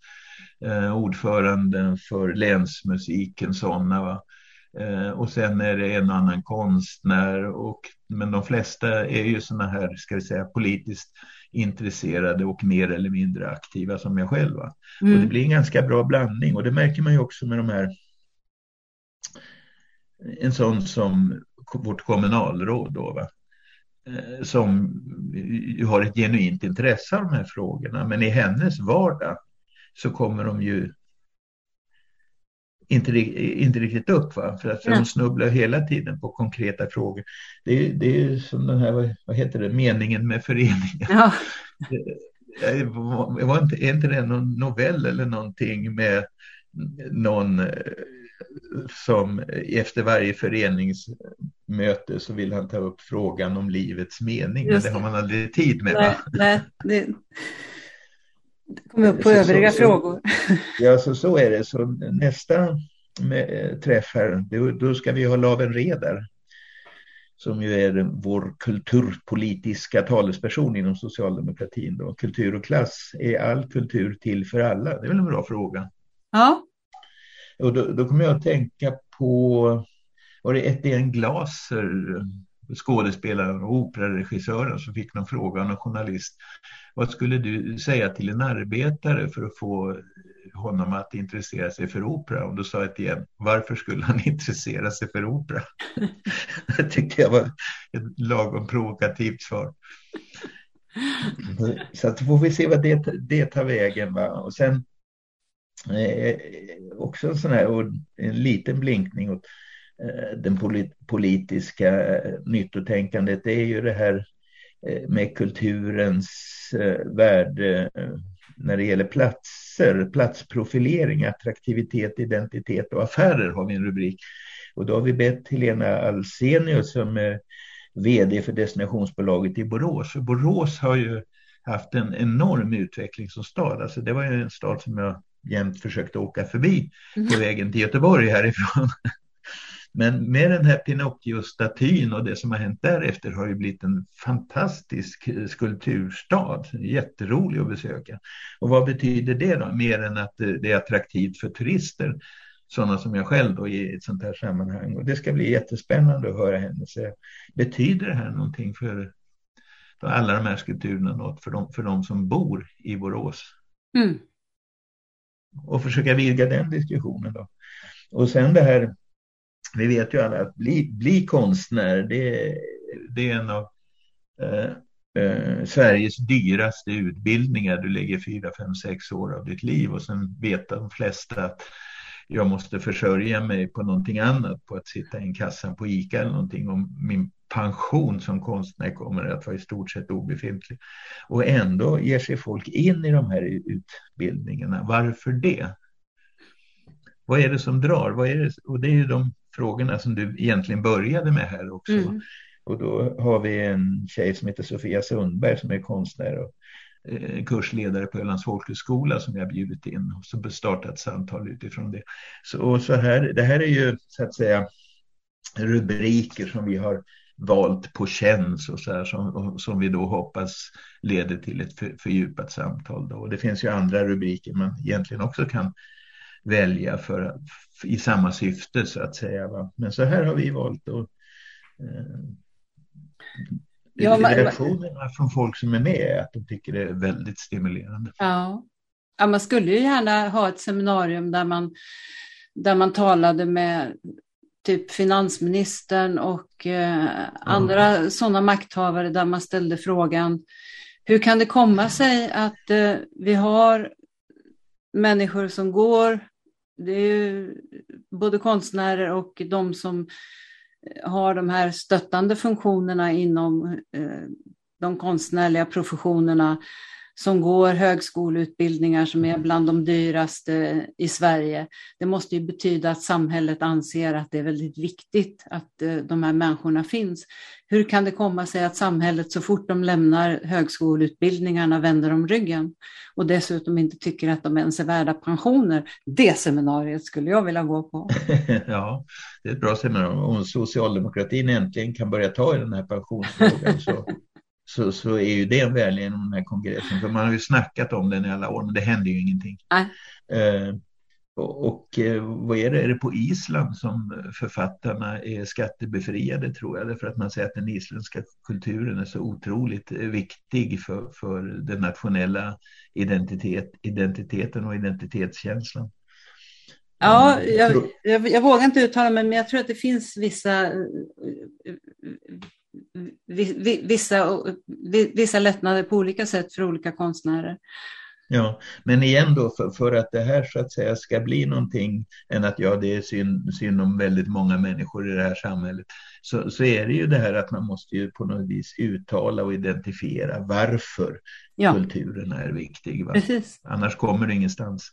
eh, ordföranden för länsmusiken sådana. Eh, och sen är det en annan konstnär. Och, men de flesta är ju sådana här, ska vi säga, politiskt intresserade och mer eller mindre aktiva som jag själv. Mm. Och det blir en ganska bra blandning och det märker man ju också med de här en sån som vårt kommunalråd då, va? Eh, som har ett genuint intresse av de här frågorna. Men i hennes vardag så kommer de ju inte, inte riktigt upp. Va? För att de snubblar hela tiden på konkreta frågor. Det, det är som den här, vad heter det, meningen med föreningen. Ja. var inte, är inte det någon novell eller någonting med någon eh, som efter varje föreningsmöte så vill han ta upp frågan om livets mening, Just men det har man aldrig tid med. Nej, nej det, det kommer upp på så, övriga så, frågor. ja, så, så är det. Så nästa med, träff här, då, då ska vi ha Laven Redar som ju är vår kulturpolitiska talesperson inom socialdemokratin. Då. Kultur och klass, är all kultur till för alla? Det är väl en bra fråga? Ja. Och då, då kommer jag att tänka på, var det Etienne Glaser, skådespelaren och operaregissören som fick någon fråga av en journalist. Vad skulle du säga till en arbetare för att få honom att intressera sig för opera? Och då sa jag igen, varför skulle han intressera sig för opera? det tyckte jag var ett lagom provokativt svar. Så att får vi se vad det, det tar vägen. Va? Och sen eh, också en sån här, och en liten blinkning åt eh, den polit, politiska eh, nyttotänkandet, det är ju det här eh, med kulturens eh, värde eh, när det gäller platser, platsprofilering, attraktivitet, identitet och affärer har vi en rubrik. Och då har vi bett Helena Alsenius som är vd för destinationsbolaget i Borås. För Borås har ju haft en enorm utveckling som stad. Alltså det var ju en stad som jag jämt försökte åka förbi på mm. vägen till Göteborg härifrån. Men med den här Pinocchio-statyn och det som har hänt därefter har ju blivit en fantastisk skulpturstad. Jätterolig att besöka. Och vad betyder det då? Mer än att det är attraktivt för turister, sådana som jag själv då i ett sånt här sammanhang. Och det ska bli jättespännande att höra henne säga. Betyder det här någonting för alla de här skulpturerna något för de, för de som bor i Borås? Mm. Och försöka vidga den diskussionen då. Och sen det här vi vet ju alla att bli, bli konstnär, det, det är en av eh, eh, Sveriges dyraste utbildningar. Du lägger fyra, fem, sex år av ditt liv och sen vet de flesta att jag måste försörja mig på någonting annat, på att sitta i en kassa på ICA eller någonting. Och min pension som konstnär kommer att vara i stort sett obefintlig. Och ändå ger sig folk in i de här utbildningarna. Varför det? Vad är det som drar? Vad är det? Och det är ju de frågorna som du egentligen började med här också. Mm. Och då har vi en tjej som heter Sofia Sundberg som är konstnär och Eh, kursledare på Ölands folkhögskola som jag bjudit in och så startat samtal utifrån det. Så, och så här, det här är ju så att säga rubriker som vi har valt på känns och så här som, som vi då hoppas leder till ett för, fördjupat samtal. Då. Och det finns ju andra rubriker man egentligen också kan välja för, i samma syfte så att säga. Va? Men så här har vi valt att eh, ja, man, reaktionerna från folk som är med är att de tycker det är väldigt stimulerande. Ja. ja, man skulle ju gärna ha ett seminarium där man, där man talade med typ finansministern och eh, andra mm. sådana makthavare där man ställde frågan hur kan det komma sig att eh, vi har människor som går det är ju både konstnärer och de som har de här stöttande funktionerna inom eh, de konstnärliga professionerna som går högskoleutbildningar som är bland de dyraste i Sverige. Det måste ju betyda att samhället anser att det är väldigt viktigt att eh, de här människorna finns. Hur kan det komma sig att samhället så fort de lämnar högskoleutbildningarna vänder om ryggen och dessutom inte tycker att de ens är värda pensioner? Det seminariet skulle jag vilja gå på. ja, det är ett bra seminarium. Om socialdemokratin äntligen kan börja ta i den här pensionsfrågan så så, så är ju det väl genom den här kongressen. För man har ju snackat om den i alla år, men det händer ju ingenting. Eh, och, och eh, vad är det? Är det på Island som författarna är skattebefriade tror jag? Därför att man säger att den isländska kulturen är så otroligt viktig för, för den nationella identitet, identiteten och identitetskänslan. Ja, jag, jag, jag, vågar inte uttala mig, men jag tror att det finns vissa vissa, vissa lättnader på olika sätt för olika konstnärer. Ja, men igen då för, för, att det här så att säga ska bli någonting än att ja, det är synd, synd om väldigt många människor i det här samhället. Så, så är det ju det här att man måste ju på något vis uttala och identifiera varför ja. kulturen är viktig. Va? Annars kommer det ingenstans.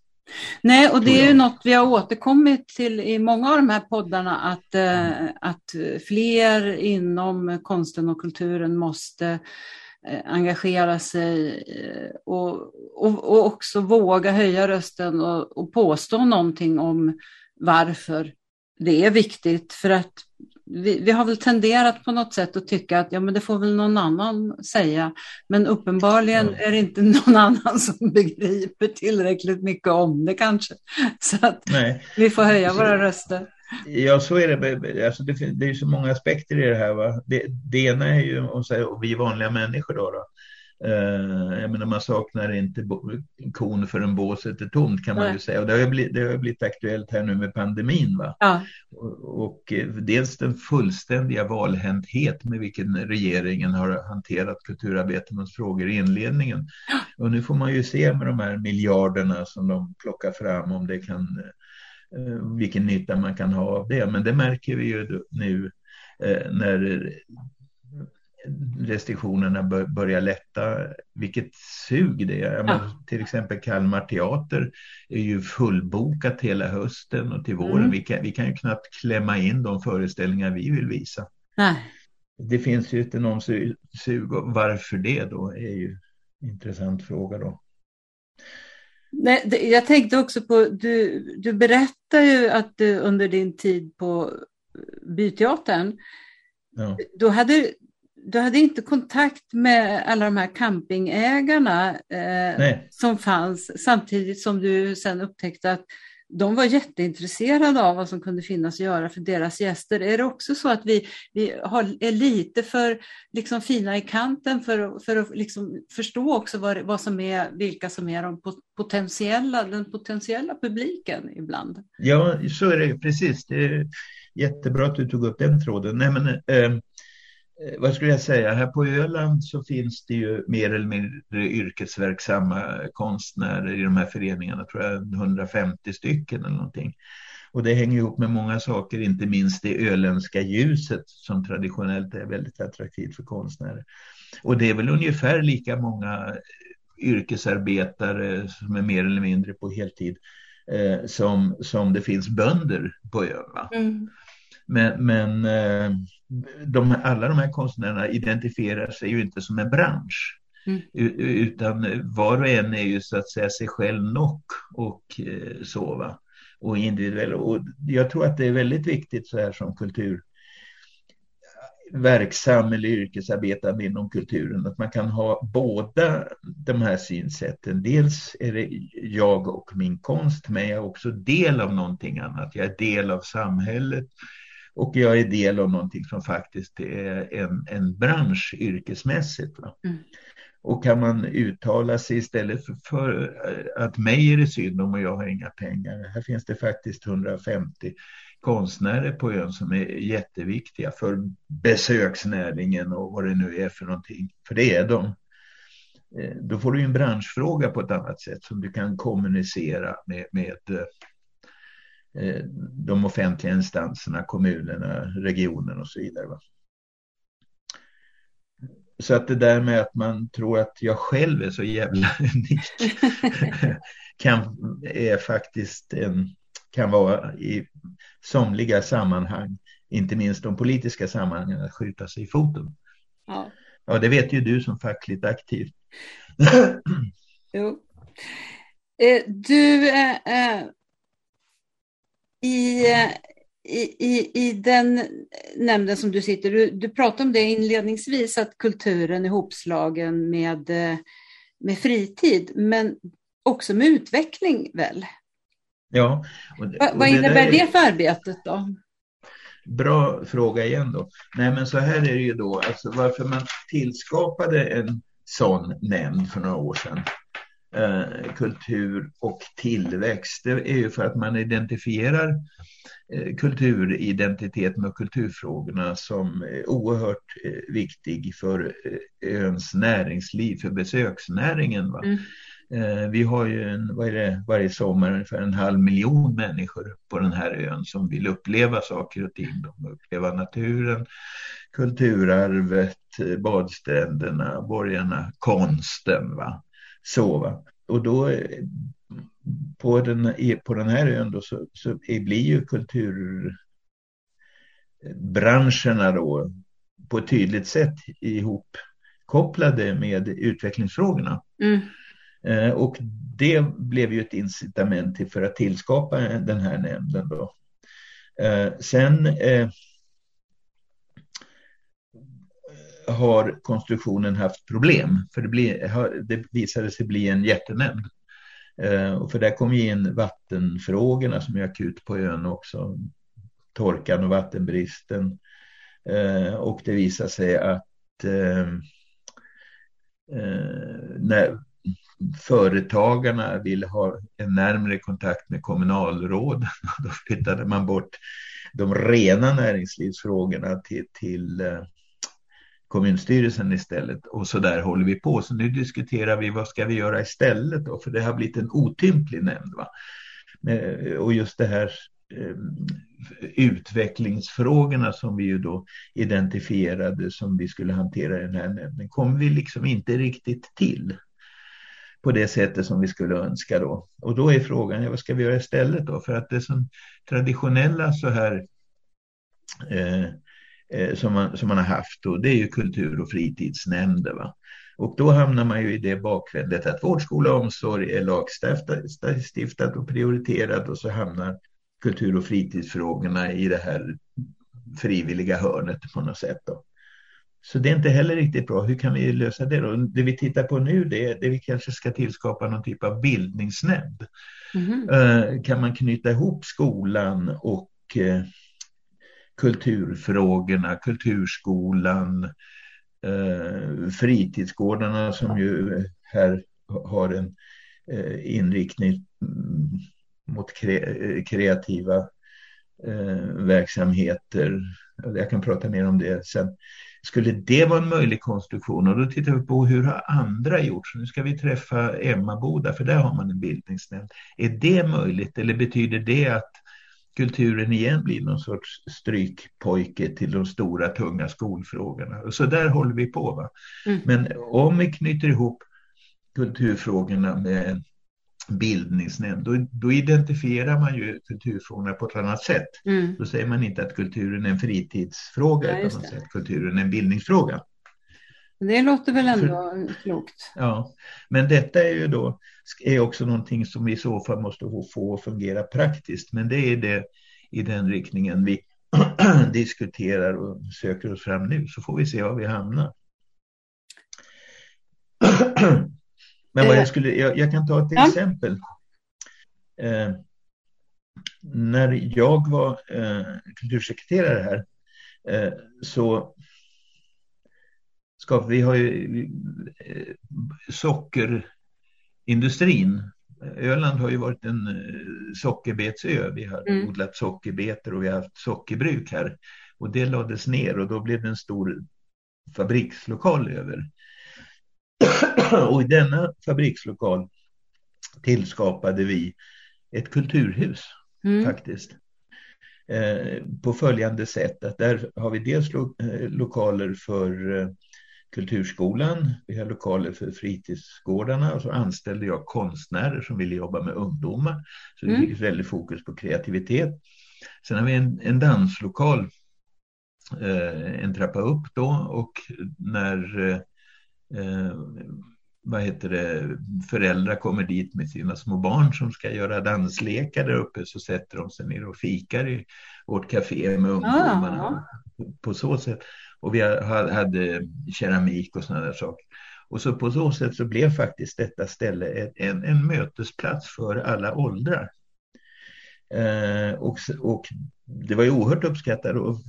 Nej, och det är ju något vi har återkommit till i många av de här poddarna, att, mm. att fler inom konsten och kulturen måste Eh, engagera sig eh, och, och, och, också våga höja rösten och, och påstå någonting om varför det är viktigt. För att vi, vi, har väl tenderat på något sätt att tycka att ja, men det får väl någon annan säga. Men uppenbarligen ja. är det inte någon annan som begriper tillräckligt mycket om det kanske. Så att Nej. vi får höja våra röster. Ja, så är det. Alltså det, det är så många aspekter i det här. Va? Det, det ena är ju om säger, vi vanliga människor. Då, då. Uh, jag menar, man saknar inte kon förrän båset är tomt kan man Nej. ju säga. Och det har, blivit, det har blivit aktuellt här nu med pandemin. Va? Ja. Och, och eh, dels den fullständiga valhänthet med vilken regeringen har hanterat kulturarbetarnas frågor i inledningen. Ja. Och nu får man ju se med de här miljarderna som de plockar fram om det kan Eh, vilken nytta man kan ha av det. Men det märker vi ju nu eh, när restriktionerna börjar lätta, vilket sug det är. Ja. till exempel Kalmar teater är ju fullbokat hela hösten och till våren. Mm. Vi, kan, vi kan ju knappt klämma in de föreställningar vi vill visa. Nej. Det finns ju ett enormt sug och varför det då är ju en intressant fråga då. Nej, jag tänkte också på, du, du berättar ju att du under din tid på Byteatern, ja. då hade du hade inte kontakt med alla de här campingägarna eh, som fanns samtidigt som du sen upptäckte att de var jätteintresserade av vad som kunde finnas att göra för deras gäster. Är det också så att vi, vi har, är lite för liksom, fina i kanten för, för att liksom, förstå också vad, vad som är, vilka som är de potentiella, den potentiella publiken ibland? Ja, så är det precis. Det är jättebra att du tog upp den tråden. Nej, men, eh, vad skulle jag säga, här på Öland så finns det ju mer eller mindre yrkesverksamma konstnärer i de här föreningarna, tror jag 150 stycken eller någonting. Och det hänger ihop med många saker, inte minst det öländska ljuset som traditionellt är väldigt attraktivt för konstnärer. Och det är väl ungefär lika många yrkesarbetare som är mer eller mindre på heltid eh, som, som det finns bönder på ön. Mm. Men, men eh, de, alla de här konstnärerna identifierar sig ju inte som en bransch. Mm. Utan var och en är ju så att säga sig själv nog och eh, så. Va? Och individuell. Och jag tror att det är väldigt viktigt så här som kultur verksam eller yrkesarbetande inom kulturen, att man kan ha båda de här synsätten. Dels är det jag och min konst, men jag är också del av någonting annat. Jag är del av samhället och jag är del av någonting som faktiskt är en, en bransch yrkesmässigt. Mm. Och kan man uttala sig istället för, för, att mig är det synd om och jag har inga pengar. Här finns det faktiskt 150 konstnärer på ön som är jätteviktiga för besöksnäringen och vad det nu är för någonting. För det är de. Eh, då får du en branschfråga på ett annat sätt som du kan kommunicera med, med eh, Eh, de offentliga instanserna, kommunerna, regionen och så vidare. Va? Så att det där med att man tror att jag själv är så jävla unik kan, är faktiskt en, kan vara i somliga sammanhang, inte minst de politiska sammanhangen, att skjuta sig i foten. Ja. ja, det vet ju du som fackligt aktiv. jo. Eh, du, eh, i, i, i den nämnden som du sitter, du, du pratade om det inledningsvis, att kulturen är hopslagen med, med fritid, men också med utveckling väl? Ja. Och, och vad innebär det, det för arbetet då? Bra fråga igen då. Nej men så här är det ju då, alltså varför man tillskapade en sån nämnd för några år sedan eh, kultur och tillväxt. Det är ju för att man identifierar eh, kulturidentiteten och kulturfrågorna som är oerhört eh, viktig för eh, öns näringsliv, för besöksnäringen. Va? Mm. Vi har ju en, vad är det, varje sommar ungefär en halv miljon människor på den här ön som vill uppleva saker och ting. De vill uppleva naturen, kulturarvet, badstränderna, borgarna, konsten. Va? Så, va? Och då på den, på den här ön då, så, så blir ju kulturbranscherna då på ett tydligt sätt ihopkopplade med utvecklingsfrågorna. Mm. Eh, och det blev ju ett incitament till för att tillskapa den här nämnden. Då. Eh, sen eh, har konstruktionen haft problem, för det, blir, det visade sig bli en jättenämnd. Eh, för där kom ju in vattenfrågorna som är akut på ön också, torkan och vattenbristen. Eh, och det visade sig att eh, när företagarna ville ha en närmre kontakt med kommunalråden. Då flyttade man bort de rena näringslivsfrågorna till, till eh, kommunstyrelsen istället. Och så där håller vi på. Så nu diskuterar vi vad ska vi göra istället då? För det har blivit en otymplig nämnd. Va? Eh, och just det här ehm, utvecklingsfrågorna som vi ju då identifierade som vi skulle hantera i den här nämnden kommer vi liksom inte riktigt till på det sättet som vi skulle önska då. Och då är frågan, ja, vad ska vi göra istället då? För att det som traditionella så här eh, eh, som, man, som man har haft då, det är ju kultur och fritidsnämnder. Va? Och då hamnar man ju i det bakvändet att vård, skola och omsorg är lagstiftat och prioriterat och så hamnar kultur och fritidsfrågorna i det här frivilliga hörnet på något sätt. Då. Så det är inte heller riktigt bra. Hur kan vi lösa det då? Det vi tittar på nu det är det vi kanske ska tillskapa någon typ av bildningsnämnd. Mm. Kan man knyta ihop skolan och eh, kulturfrågorna, kulturskolan, eh, fritidsgårdarna som ju här har en eh, inriktning mot mot kreativa eh, verksamheter. Jag kan prata mer om det sen. Skulle det vara en möjlig konstruktion? Och då tittar vi på hur har andra gjort? Så nu ska vi träffa Emmaboda, för där har man en bildningsnämnd. Är det möjligt eller betyder det att kulturen igen blir någon sorts strykpojke till de stora tunga skolfrågorna? Så där håller vi på. Va? Mm. Men om vi knyter ihop kulturfrågorna med bildningsnämnd, då, då, identifierar man ju kulturfrågorna på ett annat sätt. Mm. Då säger man inte att kulturen är en fritidsfråga, ja, utan man säger att kulturen är en bildningsfråga. Det låter väl ändå För, klokt. Ja, men detta är ju då är också någonting som vi i så fall måste få att fungera praktiskt. Men det är det i den riktningen vi diskuterar och söker oss fram nu, så får vi se var vi hamnar. Men vad jag, eh, skulle, jag, jag kan ta ett ja. exempel. Eh, när jag var eh, kultursekreterare här eh, så ska vi har ju eh, sockerindustrin. Öland har ju varit en eh, sockerbetsö. Vi har mm. odlat sockerbetor och vi har haft sockerbruk här. Och det lades ner och då blev det en stor fabrikslokal över. och i denna fabrikslokal tillskapade vi ett kulturhus mm. faktiskt. Eh, på följande sätt att där har vi dels lo eh, lokaler för Kulturskolan, vi har lokaler för fritidsgårdarna och så anställde jag konstnärer som ville jobba med ungdomar. Så det mm. väldigt fokus på kreativitet. Sen har vi en, en danslokal, eh, en trappa upp då och när eh, eh, vad heter det, föräldrar kommer dit med sina små barn som ska göra danslekar där uppe så sätter de sig ner och fikar i vårt café med ungdomarna. Ah. På så sätt. Och vi hade keramik och sådana där saker. Och så på så sätt så blev faktiskt detta ställe en, en mötesplats för alla åldrar. Eh, och, och det var ju oerhört uppskattat och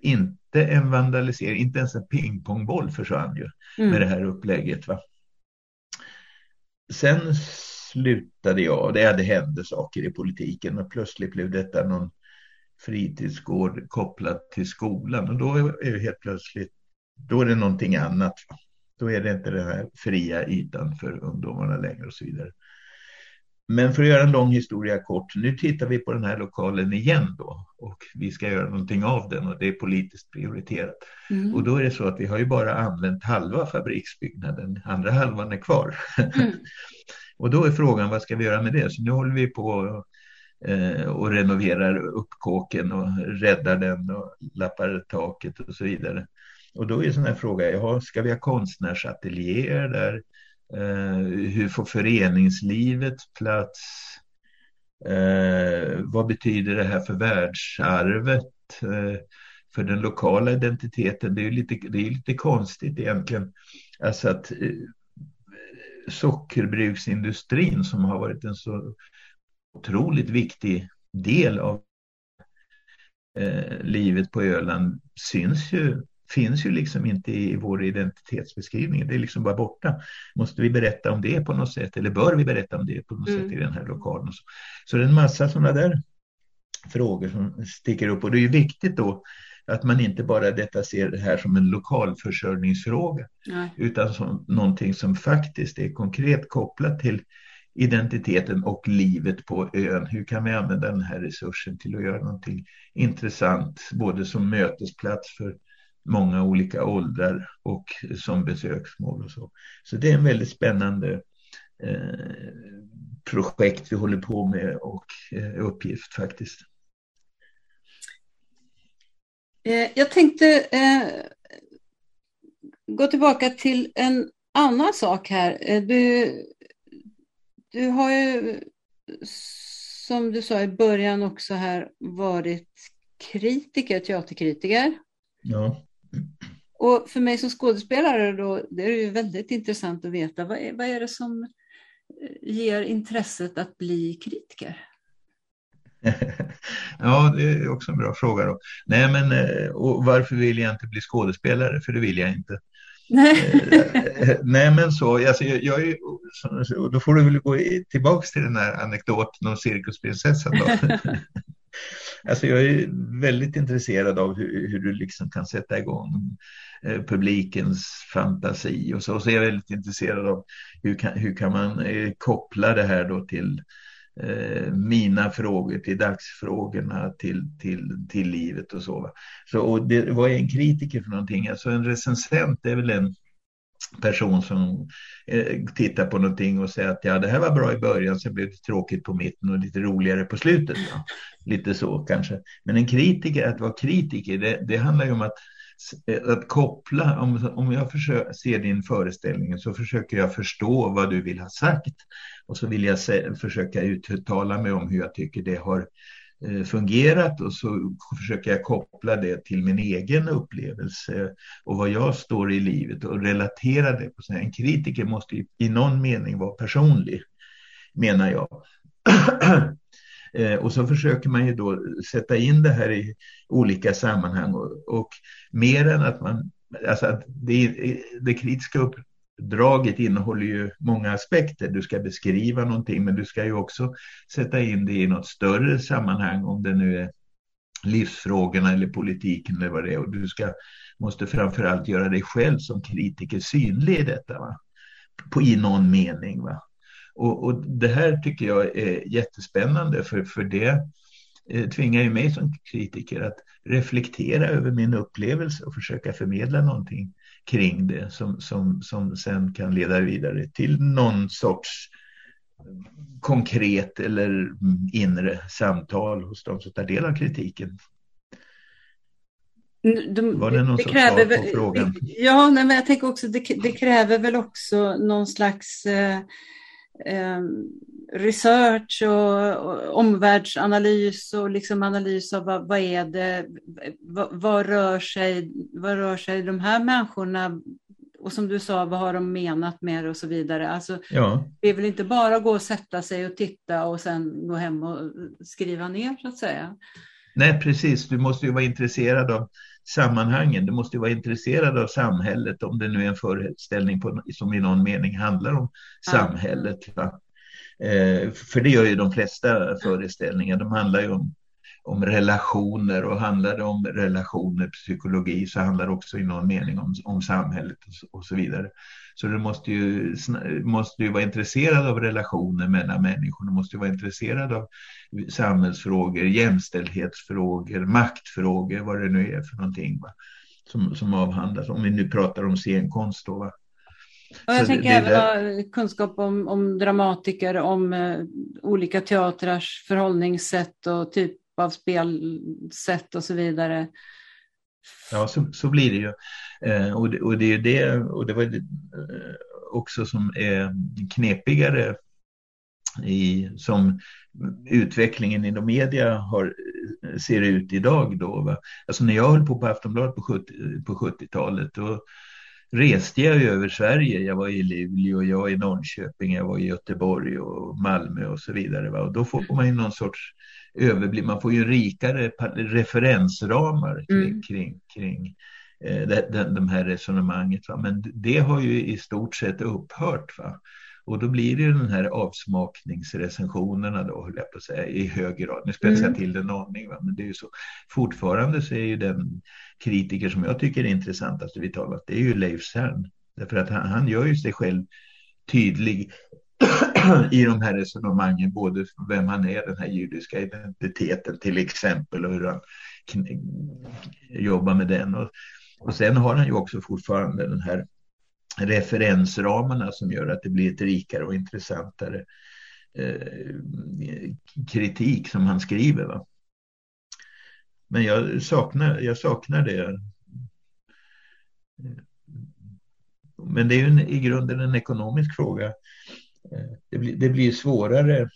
inte en vandalisering, inte ens en pingpongboll försvann ju mm. med det här upplägget. Va? Sen slutade jag, det hade hände saker i politiken och plötsligt blev detta någon fritidsgård kopplad till skolan och då är det helt plötsligt, då är det någonting annat. Då är det inte den här fria ytan för ungdomarna längre och så vidare. Men för att göra en lång historia kort, nu tittar vi på den här lokalen igen då och vi ska göra någonting av den och det är politiskt prioriterat. Mm. Och då är det så att vi har ju bara använt halva fabriksbyggnaden, andra halvan är kvar. Mm. och då är frågan vad ska vi göra med det? Så nu håller vi på Eh, och renoverar upp kåken och räddar den och lappar taket och så vidare. Och då är sån här fråga, ja ska vi ha konstnärsateljéer där? Eh, hur får föreningslivet plats? Eh, vad betyder det här för världsarvet? Eh, för den lokala identiteten? Det är lite, det är lite konstigt egentligen. Alltså att eh, sockerbruksindustrin som har varit en så otroligt viktig del av eh, livet på Öland syns ju finns ju liksom inte i vår identitetsbeskrivning. Det är liksom bara borta. Måste vi berätta om det på något sätt? Eller bör vi berätta om det på något mm. sätt i den här lokalen? Så, så det är en massa sådana där frågor som sticker upp. Och det är ju viktigt då att man inte bara detta ser det här som en lokalförsörjningsfråga. Nej. Utan som någonting som faktiskt är konkret kopplat till identiteten och livet på ön. Hur kan vi använda den här resursen till att göra någonting intressant, både som mötesplats för många olika åldrar och som besöksmål och så. Så det är en väldigt spännande eh, projekt vi håller på med och eh, uppgift faktiskt. Eh, jag tänkte eh, gå tillbaka till en annan sak här. Eh, du, du har ju, som du sa i början också här, varit kritiker, teaterkritiker. Ja. Och för mig som skådespelare då, det är ju väldigt intressant att veta vad är, vad är det som eh, ger intresset att bli kritiker? ja, det är också en bra fråga. Då. Nej, men eh, och varför vill jag inte bli skådespelare? För det vill jag inte. Nej, Nej men så, alltså, jag, jag är, då får du väl gå tillbaka till den här anekdoten om cirkusprinsessan. Då. Alltså jag är väldigt intresserad av hur, hur du liksom kan sätta igång eh, publikens fantasi och så. Och så är jag väldigt intresserad av hur kan, hur kan man koppla det här då till eh, mina frågor, till dagsfrågorna, till, till, till livet och så. så och det, vad är en kritiker för någonting? Alltså en recensent är väl en person som eh, tittar på någonting och säger att ja, det här var bra i början, sen blev det tråkigt på mitten och lite roligare på slutet. Ja. Lite så kanske. Men en kritiker, att vara kritiker, det, det handlar ju om att, eh, att koppla, om, om jag försöker, ser din föreställning så försöker jag förstå vad du vill ha sagt och så vill jag se, försöka uttala mig om hur jag tycker det har eh, fungerat och så försöker jag koppla det till min egen upplevelse och vad jag står i livet och relatera det. på En kritiker måste i någon mening vara personlig, menar jag. Eh, och så försöker man ju då sätta in det här i olika sammanhang och, och mer än att man, alltså att det, det kritiska upp, draget innehåller ju många aspekter. Du ska beskriva någonting men du ska ju också sätta in det i något större sammanhang om det nu är livsfrågorna eller politiken eller vad det är. Och du ska, måste framförallt göra dig själv som kritiker synlig i detta. Va? På, I någon mening. Va? Och, och det här tycker jag är jättespännande för, för det eh, tvingar ju mig som kritiker att reflektera över min upplevelse och försöka förmedla någonting kring det som, som, som sen kan leda vidare till någon sorts konkret eller inre samtal hos de som tar del av kritiken. De, Var det någon det kräver svar på frågan? Ja, nej, men jag tänker också det, det kräver väl också någon slags eh, research och, omvärldsanalys och liksom analys av vad, vad är det, vad, vad, rör sig, vad rör sig de här människorna och som du sa, vad har de menat med det och så vidare. Alltså, ja. Det är väl inte bara gå och sätta sig och titta och sen gå hem och skriva ner så att säga. Nej, precis. Du måste ju vara intresserad av sammanhangen. Du måste vara intresserad av samhället om det nu är en föreställning på, som i någon mening handlar om samhället. Va? Eh, för det gör ju de flesta föreställningar. De handlar ju om, om relationer och handlar det om relationer, psykologi, så handlar det också i någon mening om, om samhället och, så vidare. Så du måste ju, måste ju vara intresserad av relationer mellan människor, du måste ju vara intresserad av samhällsfrågor, jämställdhetsfrågor, maktfrågor, vad det nu är för någonting va? Som, som avhandlas, om vi nu pratar om scenkonst. Då, va? Och jag så tänker även ha kunskap om, om dramatiker, om eh, olika teatrars förhållningssätt och typ av spelsätt och så vidare. Ja, så, så blir det ju. Eh, och, det, och det är det, och det var det, eh, också som är knepigare i, som utvecklingen inom media har, eh, ser ut idag. Då, va? Alltså när jag höll på på Aftonbladet på 70, på 70-talet då reste jag över Sverige. Jag var i Luleå, jag var i Norrköping, jag var i Göteborg och Malmö och så vidare. Va? Och då får man ju någon sorts överblick, man får ju rikare referensramar kring, mm. kring, kring eh, de, de, de här resonemanget. Va? Men det har ju i stort sett upphört. Va? Och då blir det ju den här avsmakningsrecensionerna då, höll jag på att säga, i hög grad. Nu spetsar jag mm. till det en aning, va? men det är ju så. Fortfarande så är ju den kritiker som jag tycker är intressantast vi talat, det är ju Leif Cern. Därför att han, han gör ju sig själv tydlig i de här resonemangen, både vem han är, den här judiska identiteten till exempel och hur han jobbar med den. Och, och sen har han ju också fortfarande den här referensramarna som gör att det blir ett rikare och intressantare eh, kritik som han skriver. Va? Men jag saknar, jag saknar det. Men det är ju en, i grunden en ekonomisk fråga. Det blir, det blir svårare.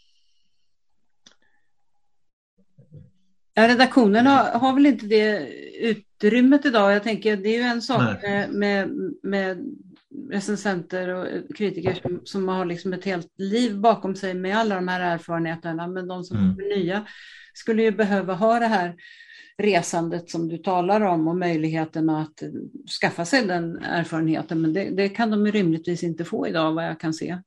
Ja, redaktionen har, har, väl inte det utrymmet idag. Jag tänker det är ju en sak med, med, med recensenter och kritiker som, som har liksom ett helt liv bakom sig med alla de här erfarenheterna. Men de som mm. är nya skulle ju behöva ha det här resandet som du talar om och möjligheten att skaffa sig den erfarenheten. Men det, det kan de rimligtvis inte få idag vad jag kan se.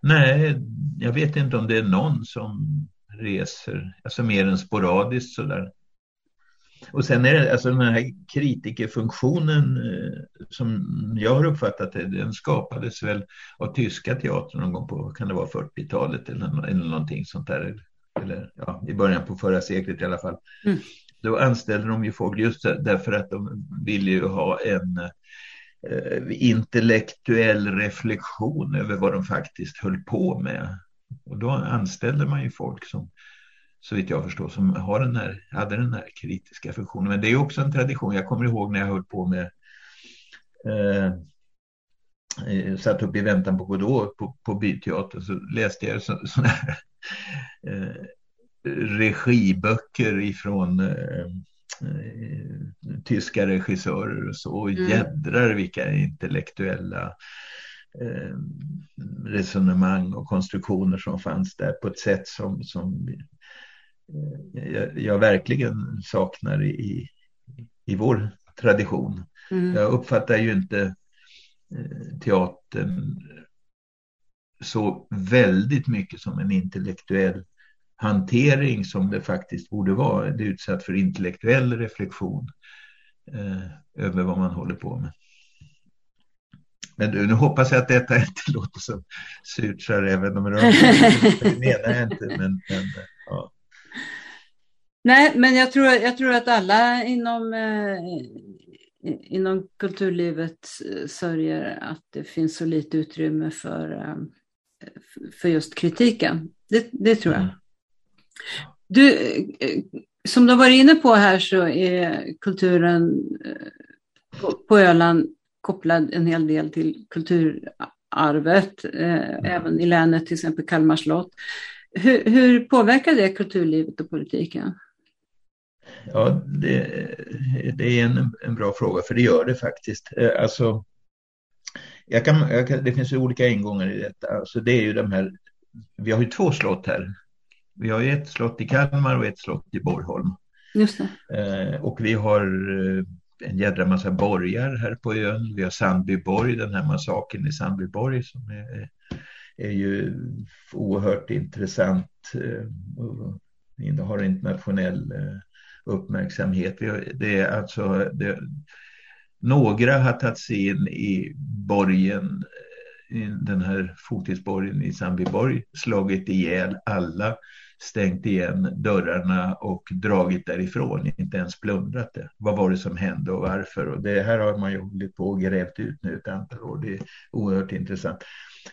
Nej, jag vet inte om det är någon som reser, alltså mer än sporadiskt sådär. Och sen är det alltså den här kritikerfunktionen eh, som jag har uppfattat det, den skapades väl av tyska teatern någon gång på, kan det vara 40-talet eller, eller någonting sånt där. Eller ja, i början på förra seklet i alla fall. Mm. Då anställde de ju folk just därför att de ville ju ha en Eh, intellektuell reflektion över vad de faktiskt höll på med. Och då anställde man ju folk som så vitt jag förstår, som har den här, hade den här kritiska funktionen. Men det är också en tradition. Jag kommer ihåg när jag höll på med eh, eh, satt upp i väntan på Godot på, på Byteatern så läste jag sådana här eh, regiböcker ifrån eh, tyska regissörer och så. Mm. Jädrar vilka intellektuella eh, resonemang och konstruktioner som fanns där på ett sätt som, som eh, jag, jag, verkligen saknar i, i vår tradition. Mm. Jag uppfattar ju inte eh, teatern så väldigt mycket som en intellektuell hantering som det faktiskt borde vara. Det är utsatt för intellektuell reflektion eh, över vad man håller på med. Men nu hoppas jag att detta inte låter som surtsar även om det menar jag inte. Men, men, ja. Nej, men jag tror, jag tror att alla inom, eh, inom kulturlivet eh, sörjer att det finns så lite utrymme för, eh, för just kritiken. Det, det tror jag. Mm. Du, eh, som du har varit inne på här så är kulturen eh, på Öland kopplad en hel del till kulturarvet, eh, mm. även i länet, till exempel Kalmar slott. Hur, hur påverkar det kulturlivet och politiken? Ja, det, det är en, en, bra fråga, för det gör det faktiskt. Alltså, jag kan, jag kan, det finns olika ingångar i detta. Alltså, det är ju de här, vi har ju två slott här vi har ett slott i Kalmar och ett slott i Borgholm. Just eh, och vi har eh, en jädra massa borgar här på ön. Vi har Sandbyborg, den här massakern i Sandbyborg som är, är ju oerhört intressant. Eh, har internationell eh, uppmärksamhet. Det är alltså, det, några har tagit sig in i borgen, i den här fotidsborgen i Sandbyborg, slagit ihjäl alla, stängt igen dörrarna och dragit därifrån, inte ens plundrat det. Vad var det som hände och varför? Och det här har man ju hållit på och grävt ut nu ett antal år. Det är oerhört intressant.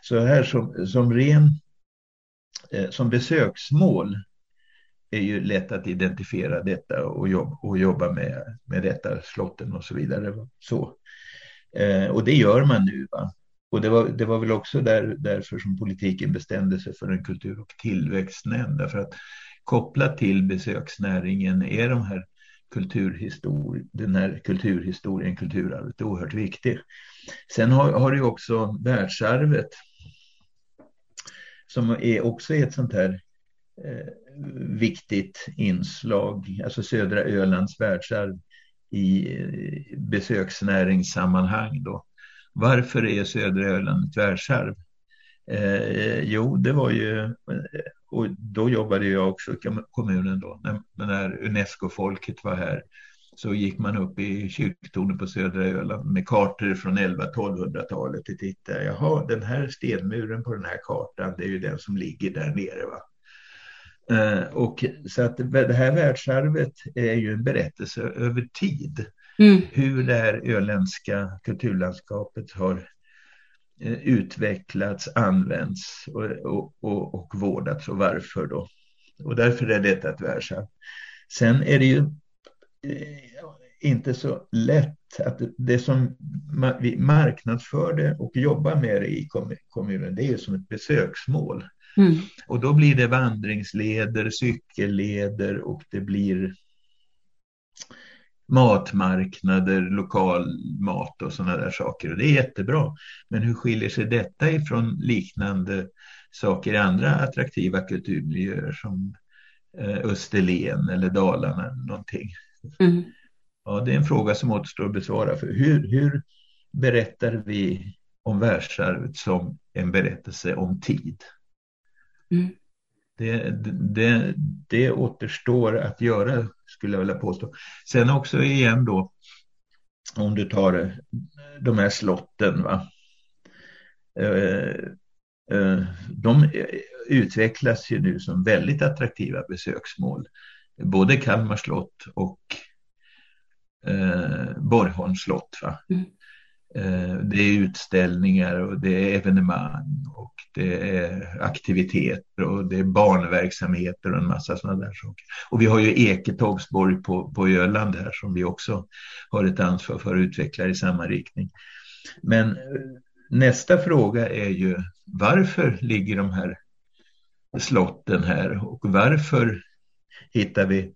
Så här som, som ren, eh, som besöksmål är ju lätt att identifiera detta och, jobb, och jobba med, med detta, slotten och så vidare. Så. Eh, och det gör man nu. Va? Och det var, det var väl också där, därför som politiken bestämde sig för en kultur och tillväxtnämnd. Därför att kopplat till besöksnäringen är de här kulturhistori den här kulturhistorien, kulturarvet oerhört viktig. Sen har, har du också världsarvet som är också ett sånt här eh, viktigt inslag, alltså södra Ölands världsarv i eh, besöksnäringssammanhang. Då. Varför är södra Öland ett världsarv? Eh, jo, det var ju, eh, och då jobbade jag också i kommunen då, när, när Unesco-folket var här så gick man upp i kyrktornet på södra Öland med kartor från 11-1200-talet och tittade. Jaha, den här stenmuren på den här kartan, det är ju den som ligger där nere. Va? Eh, och så att det här världsarvet är ju en berättelse över tid. Mm. Hur det här öländska kulturlandskapet har eh, utvecklats, använts och, och, och, och vårdats och varför då. Och därför är detta ett världsarv. Sen är det ju eh, inte så lätt att det som vi marknadsför det och jobbar med det i kommunen, det är ju som ett besöksmål. Mm. Och då blir det vandringsleder, cykelleder och det blir matmarknader, lokal mat och sådana där saker. Och det är jättebra. Men hur skiljer sig detta ifrån liknande saker i andra attraktiva kulturmiljöer som eh, Österlen eller Dalarna eller någonting? Mm. Ja, det är en fråga som återstår att besvara. För hur, hur berättar vi om världsarvet som en berättelse om tid? Mm. Det, det, det återstår att göra, skulle jag vilja påstå. Sen också igen då, om du tar eh, de här slotten. Va? Eh, eh, de utvecklas ju nu som väldigt attraktiva besöksmål. Både Kalmar slott och eh, Borgholms slott. Va? Mm. Eh, det är utställningar och det är evenemang och det är aktiviteter och det är barnverksamheter och en massa sådana där saker. Och vi har ju Eketorpsborg på, på Öland här som vi också har ett ansvar för att utveckla i samma riktning. Men eh, nästa fråga är ju varför ligger de här slotten här och varför hittar vi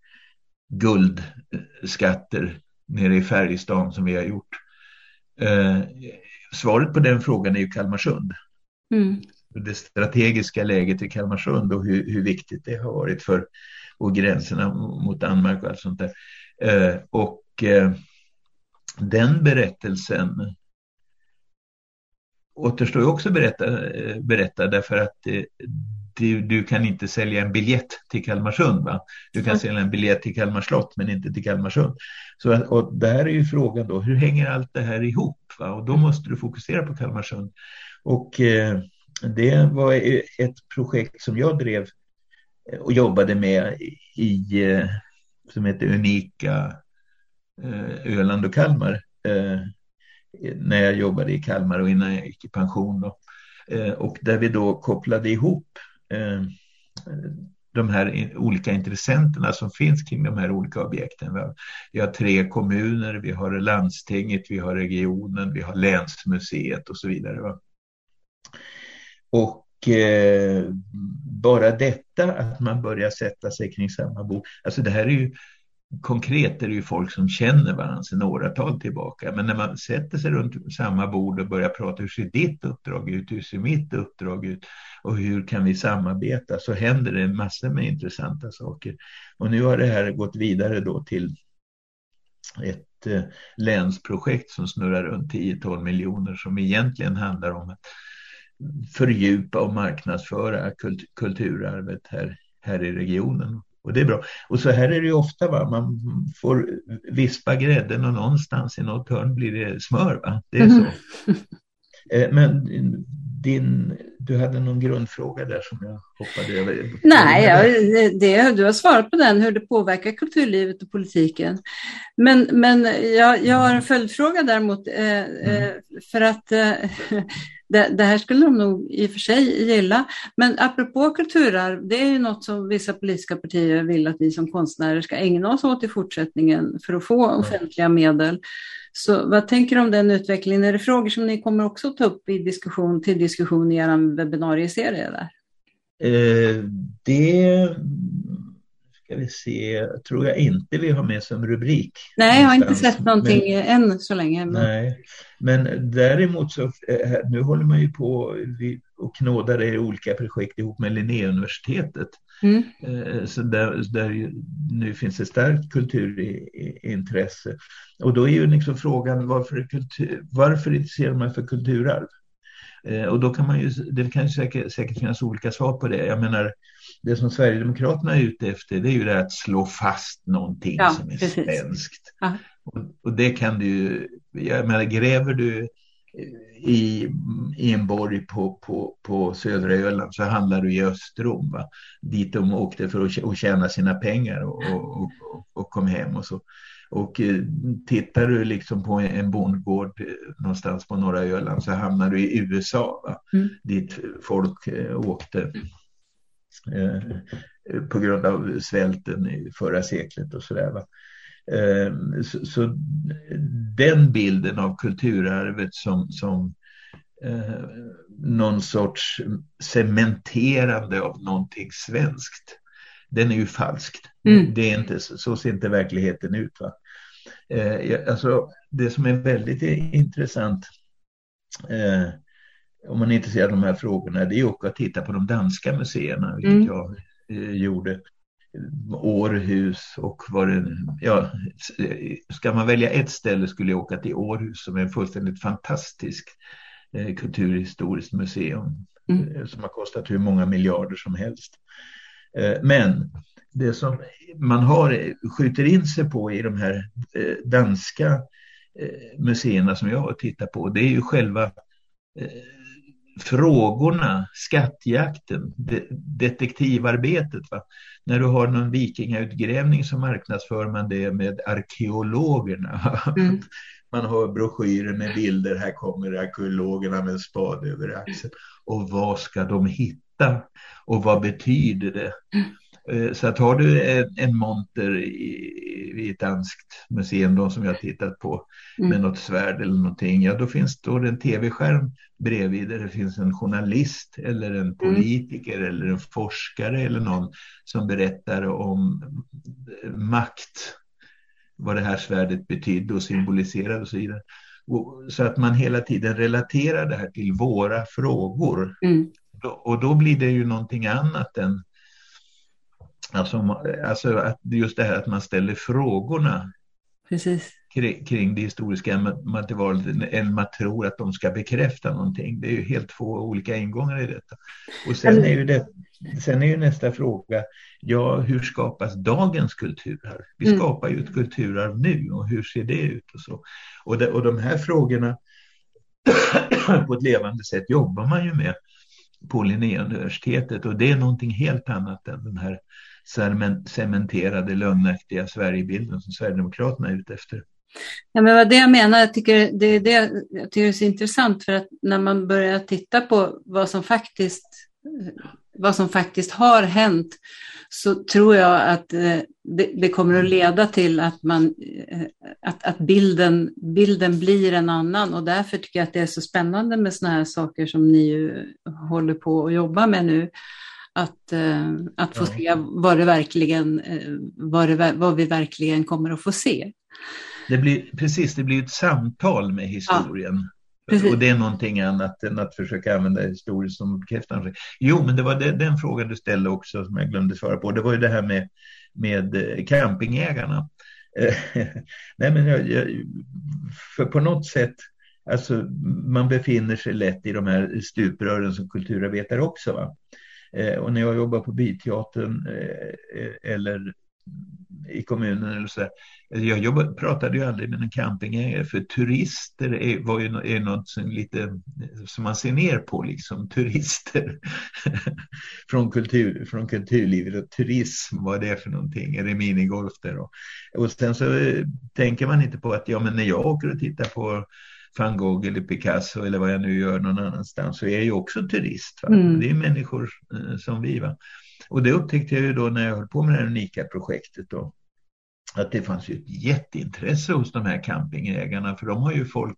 guldskatter nere i Färjestaden som vi har gjort? Eh, svaret på den frågan är ju Kalmarsund. Mm. Det strategiska läget i Kalmarsund och hur, hur, viktigt det har varit för och gränserna mot Danmark och allt sånt där. Eh, och eh, den berättelsen återstår också berätta, eh, berätta därför att eh, du, du, kan inte sälja en biljett till Kalmarsund. Va? Du kan mm. sälja en biljett till Kalmar slott men inte till Kalmarsund. Så, och där är ju frågan då, hur hänger allt det här ihop? Va? Och då måste du fokusera på Kalmarsund. Och eh, det var ett projekt som jag drev och jobbade med i, eh, som heter Unika eh, Öland och Kalmar. Eh, när jag jobbade i Kalmar och innan jag gick i pension. Då. Och där vi då kopplade ihop Eh, Eh, de här olika intressenterna som finns kring de här olika objekten. Vi har tre kommuner, vi har landstinget, vi har regionen, vi har länsmuseet och så vidare. Och eh, bara detta att man börjar sätta sig kring samma bord, alltså det här är ju konkret är det ju folk som känner varandra sedan åratal tillbaka. Men när man sätter sig runt samma bord och börjar prata, hur ser ditt uppdrag ut? Hur ser mitt uppdrag ut? Och hur kan vi samarbeta? Så händer det massor med intressanta saker. Och nu har det här gått vidare då till ett eh, länsprojekt som snurrar runt 10-12 miljoner som egentligen handlar om att fördjupa och marknadsföra kult kulturarvet här, här i regionen. Och det är bra. Och så här är det ju ofta, va? man får vispa grädden och någonstans i något hörn blir det smör. Va? Det är så. Mm. Men din, du hade någon grundfråga där som jag hoppade över. Nej, ja, det, du har svarat på den, hur det påverkar kulturlivet och politiken. Men, men jag, jag har en följdfråga däremot, eh, mm. för att eh, det, det, här skulle de nog i och för sig gilla. Men apropå kulturarv, det är ju något som vissa politiska partier vill att vi som konstnärer ska ägna oss åt i fortsättningen för att få offentliga medel. Så vad tänker du om den utvecklingen? Är det frågor som ni kommer också ta upp i diskussion, till diskussion i er webbinarieserie? Där? Eh, det ska vi se, tror jag inte vi har med som rubrik. Nej, jag har inte sett någonting men, än så länge. Men... Nej, men däremot så, eh, nu håller man ju på och knådar i olika projekt ihop med Linnéuniversitetet. Mm. Eh, så där, där nu finns ett starkt kulturintresse. Och då är ju liksom frågan varför, kultur, varför intresserar man för kulturarv? Eh, och då kan man ju, det kan ju säkert, säkert finnas olika svar på det. Jag menar, det som Sverigedemokraterna är ute efter det är ju det att slå fast någonting ja, som är precis. svenskt. Och, och, det kan du jag menar gräver du i, i en borg på, på, på södra Öland så handlar du i Östrom. Va? Dit de åkte för att, tjäna sina pengar och, och, och, kom hem och så. Och eh, tittar du liksom på en bondgård eh, någonstans på norra Öland så hamnar du i USA, mm. dit folk eh, åkte på grund av svälten i förra seklet och sådär. Så, så, den bilden av kulturarvet som, som eh, någon sorts cementerande av någonting svenskt, den är ju falskt. Mm. Det är inte, så ser inte verkligheten ut. Va? Eh, alltså, det som är väldigt intressant eh, om man är intresserad av de här frågorna, det är också att titta på de danska museerna, vilket mm. jag eh, gjorde. Århus och vad det, ja, ska man välja ett ställe skulle jag åka till Århus som är ett fullständigt fantastiskt eh, kulturhistoriskt museum mm. Eh, som har kostat hur många miljarder som helst. Eh, men det som man har, skjuter in sig på i de här eh, danska eh, museerna som jag har tittat på, det är ju själva eh, frågorna, skattjakten, de, detektivarbetet. Va? När du har någon vikingautgrävning så marknadsför man det med arkeologerna. Mm. Man har broschyrer med bilder, här kommer arkeologerna med en spade över axeln. Och vad ska de hitta? Och vad betyder det? Eh, så att har du en, monter i, ett danskt museum då, som jag tittat på mm. med något svärd eller någonting, ja då finns då en tv-skärm bredvid där det finns en journalist eller en mm. politiker mm. eller en forskare eller någon som berättar om makt, vad det här svärdet betydde och symboliserade och så vidare. Så att man hela tiden relaterar det här till våra frågor. Mm. Och då blir det ju någonting annat än Alltså, alltså att just det här att man ställer frågorna Precis. Kring, kring det historiska materialet än man tror att de ska bekräfta någonting. Det är ju helt två olika ingångar i detta. Och sen är ju, det, sen är ju nästa fråga, ja hur skapas dagens kulturarv? Vi mm. skapar ju ett kulturarv nu och hur ser det ut och så. Och, det, och de här frågorna på ett levande sätt jobbar man ju med på Linnéuniversitetet och det är någonting helt annat än den här cementerade lögnaktiga Sverigebilden som Sverigedemokraterna är ute efter. Ja, men vad det jag menar, jag tycker det är det jag tycker är så intressant för att när man börjar titta på vad som faktiskt, vad som faktiskt har hänt så tror jag att eh, det, det kommer att leda till att, man, eh, att, att bilden, bilden blir en annan och därför tycker jag att det är så spännande med sådana här saker som ni ju håller på att jobba med nu att, eh, att få se vad, det verkligen, eh, vad, det, vad vi verkligen kommer att få se. Det blir, precis, det blir ett samtal med historien. Ja, och det är någonting annat än att försöka använda historien som bekräftande. Jo, men det var det, den frågan du ställde också som jag glömde svara på. Det var ju det här med, med eh, campingägarna. Nej, men jag, jag, för på något sätt, alltså man befinner sig lätt i de här stuprören som kulturarbetare också. Va? Eh, och när jag jobbar på Byteatern eh, eller i kommunen eller så. Eh, jag jobbade, pratade ju aldrig med en campingägare för turister är, var ju, är något som, lite, eh, som man ser ner på, liksom turister från, kultur, från kulturlivet och turism, vad det för någonting, är det minigolf där då? Och sen så eh, tänker man inte på att ja, men när jag åker och tittar på van Gogh eller Picasso eller vad jag nu gör någon annanstans så är jag ju också turist. Mm. Det är människor eh, som vi. Va? Och det upptäckte jag ju då när jag höll på med det här unika projektet då. Att det fanns ju ett jätteintresse hos de här campingägarna för de har ju folk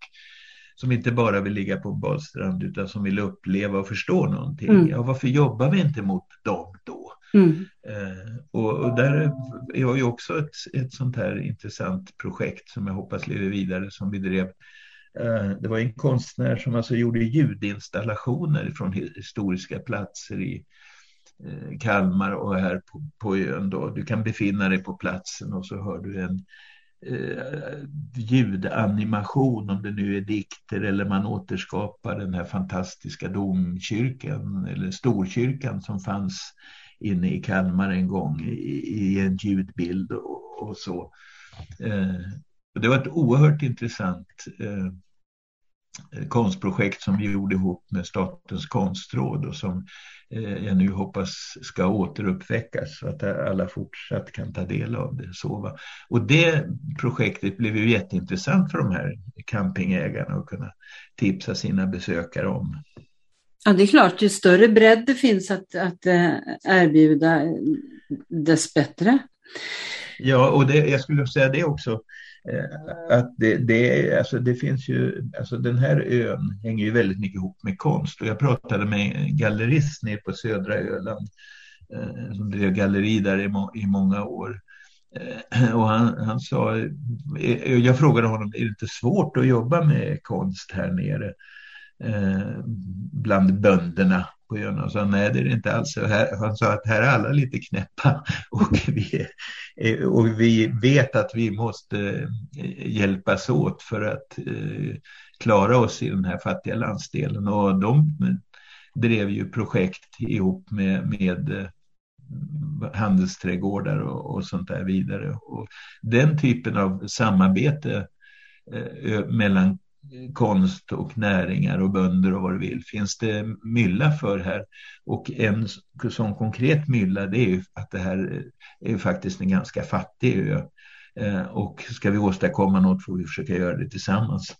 som inte bara vill ligga på en badstrand utan som vill uppleva och förstå någonting. Mm. Ja, varför jobbar vi inte mot dem då? Mm. Eh, och, och, där är ju också ett, ett sånt här intressant projekt som jag hoppas lever vidare som vi drev. Eh, det var en konstnär som alltså gjorde ljudinstallationer från historiska platser i eh, Kalmar och här på, på ön. Då. Du kan befinna dig på platsen och så hör du en eh, ljudanimation om det nu är dikter eller man återskapar den här fantastiska domkyrkan eller storkyrkan som fanns inne i Kalmar en gång i, i en ljudbild och, och så. Eh, det var ett oerhört intressant eh, konstprojekt som vi gjorde ihop med Statens konstråd och som eh, jag nu hoppas ska återuppväckas så att alla fortsatt kan ta del av det. Så, Och det projektet blev ju jätteintressant för de här campingägarna att kunna tipsa sina besökare om. Ja, det är klart, ju större bredd det finns att, att eh, erbjuda, dess bättre. Ja, och det, jag skulle säga det också Eh, Eh, att det, det, alltså det finns ju, alltså den här ön hänger ju väldigt mycket ihop med konst. Och jag pratade med en gallerist nere på södra Öland eh, som drev galleri där i, må, i många år. Eh, och han, han sa, jag frågade honom, är det inte svårt att jobba med konst här nere? bland bönderna på ön och sa nej det är det inte alls. Här, han sa att här är alla lite knäppa och vi, och vi vet att vi måste eh, hjälpas åt för att eh, klara oss i den här fattiga landsdelen och de drev ju projekt ihop med, med eh, handelsträdgårdar och, och sånt där vidare. Och den typen av samarbete eh, mellan konst och näringar och bönder och vad du vill finns det mylla för här. Och en sån konkret mylla det är ju att det här är faktiskt en ganska fattig ö. Eh, och ska vi åstadkomma något får vi försöka göra det tillsammans.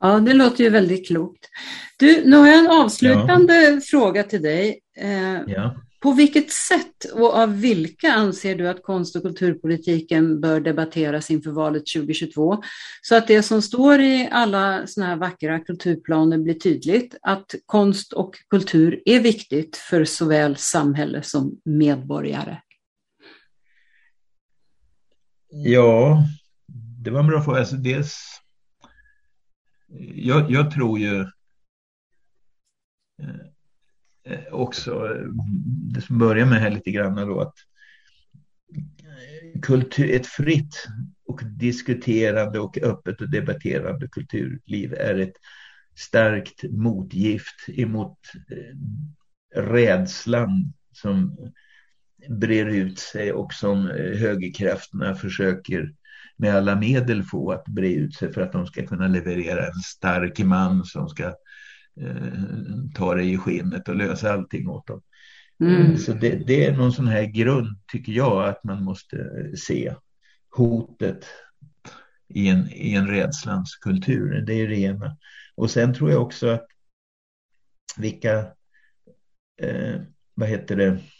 Ja, det låter ju väldigt klokt. Du, nu har jag en avslutande ja. fråga till dig. Eh, ja. På vilket sätt och av vilka anser du att konst och kulturpolitiken bör debatteras inför valet 2022? Så att det som står i alla sådana här vackra kulturplaner blir tydligt, att konst och kultur är viktigt för såväl samhälle som medborgare. Ja, det var en bra fråga. Alltså dels, jag, jag tror ju eh, Eh, också, eh, det som börjar med här lite grann då att eh, kultur, ett fritt och diskuterande och öppet och debatterande kulturliv är ett starkt motgift emot rädslan som brer ut sig och som högerkrafterna försöker med alla medel få att bre ut sig för att de ska kunna leverera en stark man som ska Eh, ta dig i skinnet och lösa allting åt dem. Mm. Så det, det, är någon sån här grund, tycker jag, att man måste se hotet i en, i en rädslans kultur. Det är det ena. Och sen tror jag också att vilka, eh, vad heter det, Eh,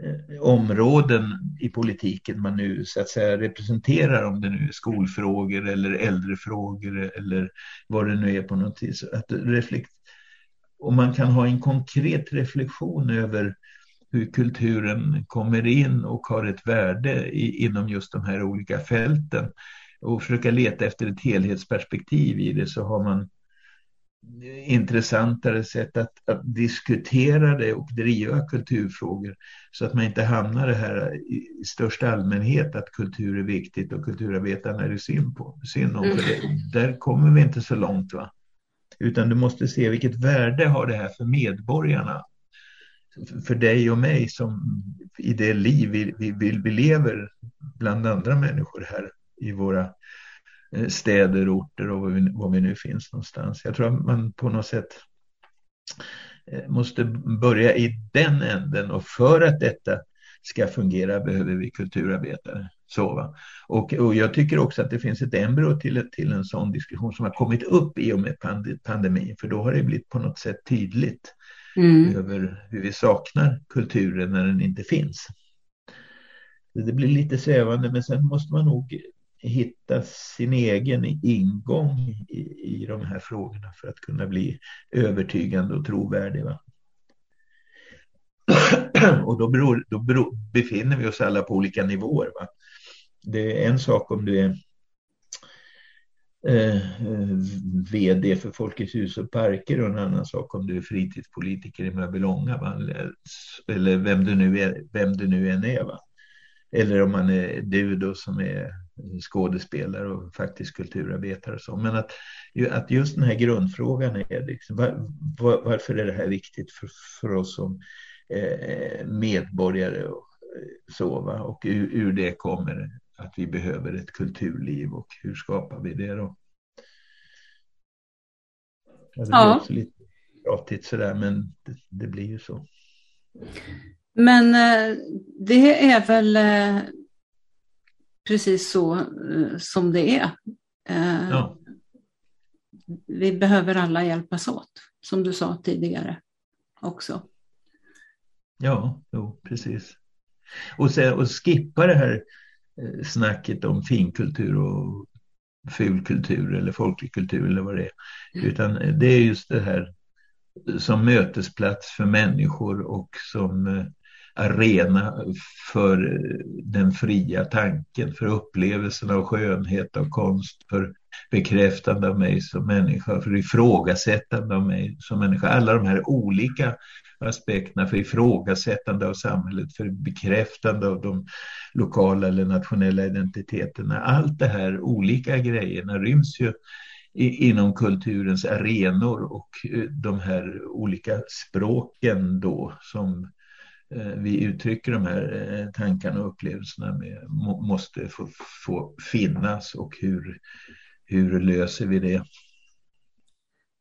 Eh, områden i politiken man nu så att säga representerar, om det nu är skolfrågor eller äldrefrågor eller vad det nu är på något vis. Att reflekt, och man kan ha en konkret reflektion över hur kulturen kommer in och har ett värde i, inom just de här olika fälten och försöka leta efter ett helhetsperspektiv i det så har man intressantare sätt att, att, diskutera det och driva kulturfrågor så att man inte hamnar det här i största allmänhet att kultur är viktigt och kulturarbetarna är det synd, på, synd om. Mm. För det, där kommer vi inte så långt. va? Utan du måste se vilket värde har det här för medborgarna. För dig och mig som i det liv vi, vi, vi lever bland andra människor här i våra städer, orter och var vi, var vi nu finns någonstans. Jag tror att man på något sätt eh, måste börja i den änden och för att detta ska fungera behöver vi kulturarbetare. Så, och, och, jag tycker också att det finns ett embryo till, till en sån diskussion som har kommit upp i och med pandemin, för då har det blivit på något sätt tydligt mm. över hur vi saknar kulturen när den inte finns. Det blir lite svävande, men sen måste man nog hitta sin egen ingång i, i de här frågorna för att kunna bli övertygande och trovärdig. Va? och då, beror, då beror, befinner vi oss alla på olika nivåer. Va? Det är en sak om du är eh, vd för Folkets hus och parker och en annan sak om du är fritidspolitiker i Mörbylånga. Va? Eller vem du nu är, vem du nu än är. Va? Eller om man är du då som är skådespelare och faktiskt kulturarbetare. Och så. Men att, att just den här grundfrågan är liksom, var, var, varför är det här viktigt för, för oss som eh, medborgare och eh, så. Va? Och ur, ur, det kommer att vi behöver ett kulturliv och hur skapar vi det då? Ja, det ja. också lite pratigt sådär men det, det blir ju så. Men eh, det är väl eh, precis så eh, som det är. Ja. Vi behöver alla hjälpas åt, som du sa tidigare också. Ja, jo, precis. Och, sen, och skippa det här snacket om finkultur och fulkultur eller folklig kultur eller vad det är. Utan det är just det här som mötesplats för människor och som arena för den fria tanken, för upplevelsen av skönhet, och konst, för bekräftande av mig som människa, för ifrågasättande av mig som människa. Alla de här olika aspekterna för ifrågasättande av samhället, för bekräftande av de lokala eller nationella identiteterna. Allt det här olika grejerna ryms ju inom kulturens arenor och eh, de här olika språken då som Eh, vi uttrycker de här eh, tankarna och upplevelserna med, måste få, få finnas och hur, hur löser vi det?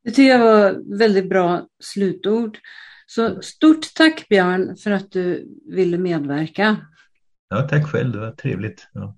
Det tycker jag var väldigt bra slutord. Så stort tack Björn för att du ville medverka. Ja, tack själv, det var trevligt. Ja.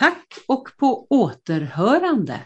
Tack och på återhörande!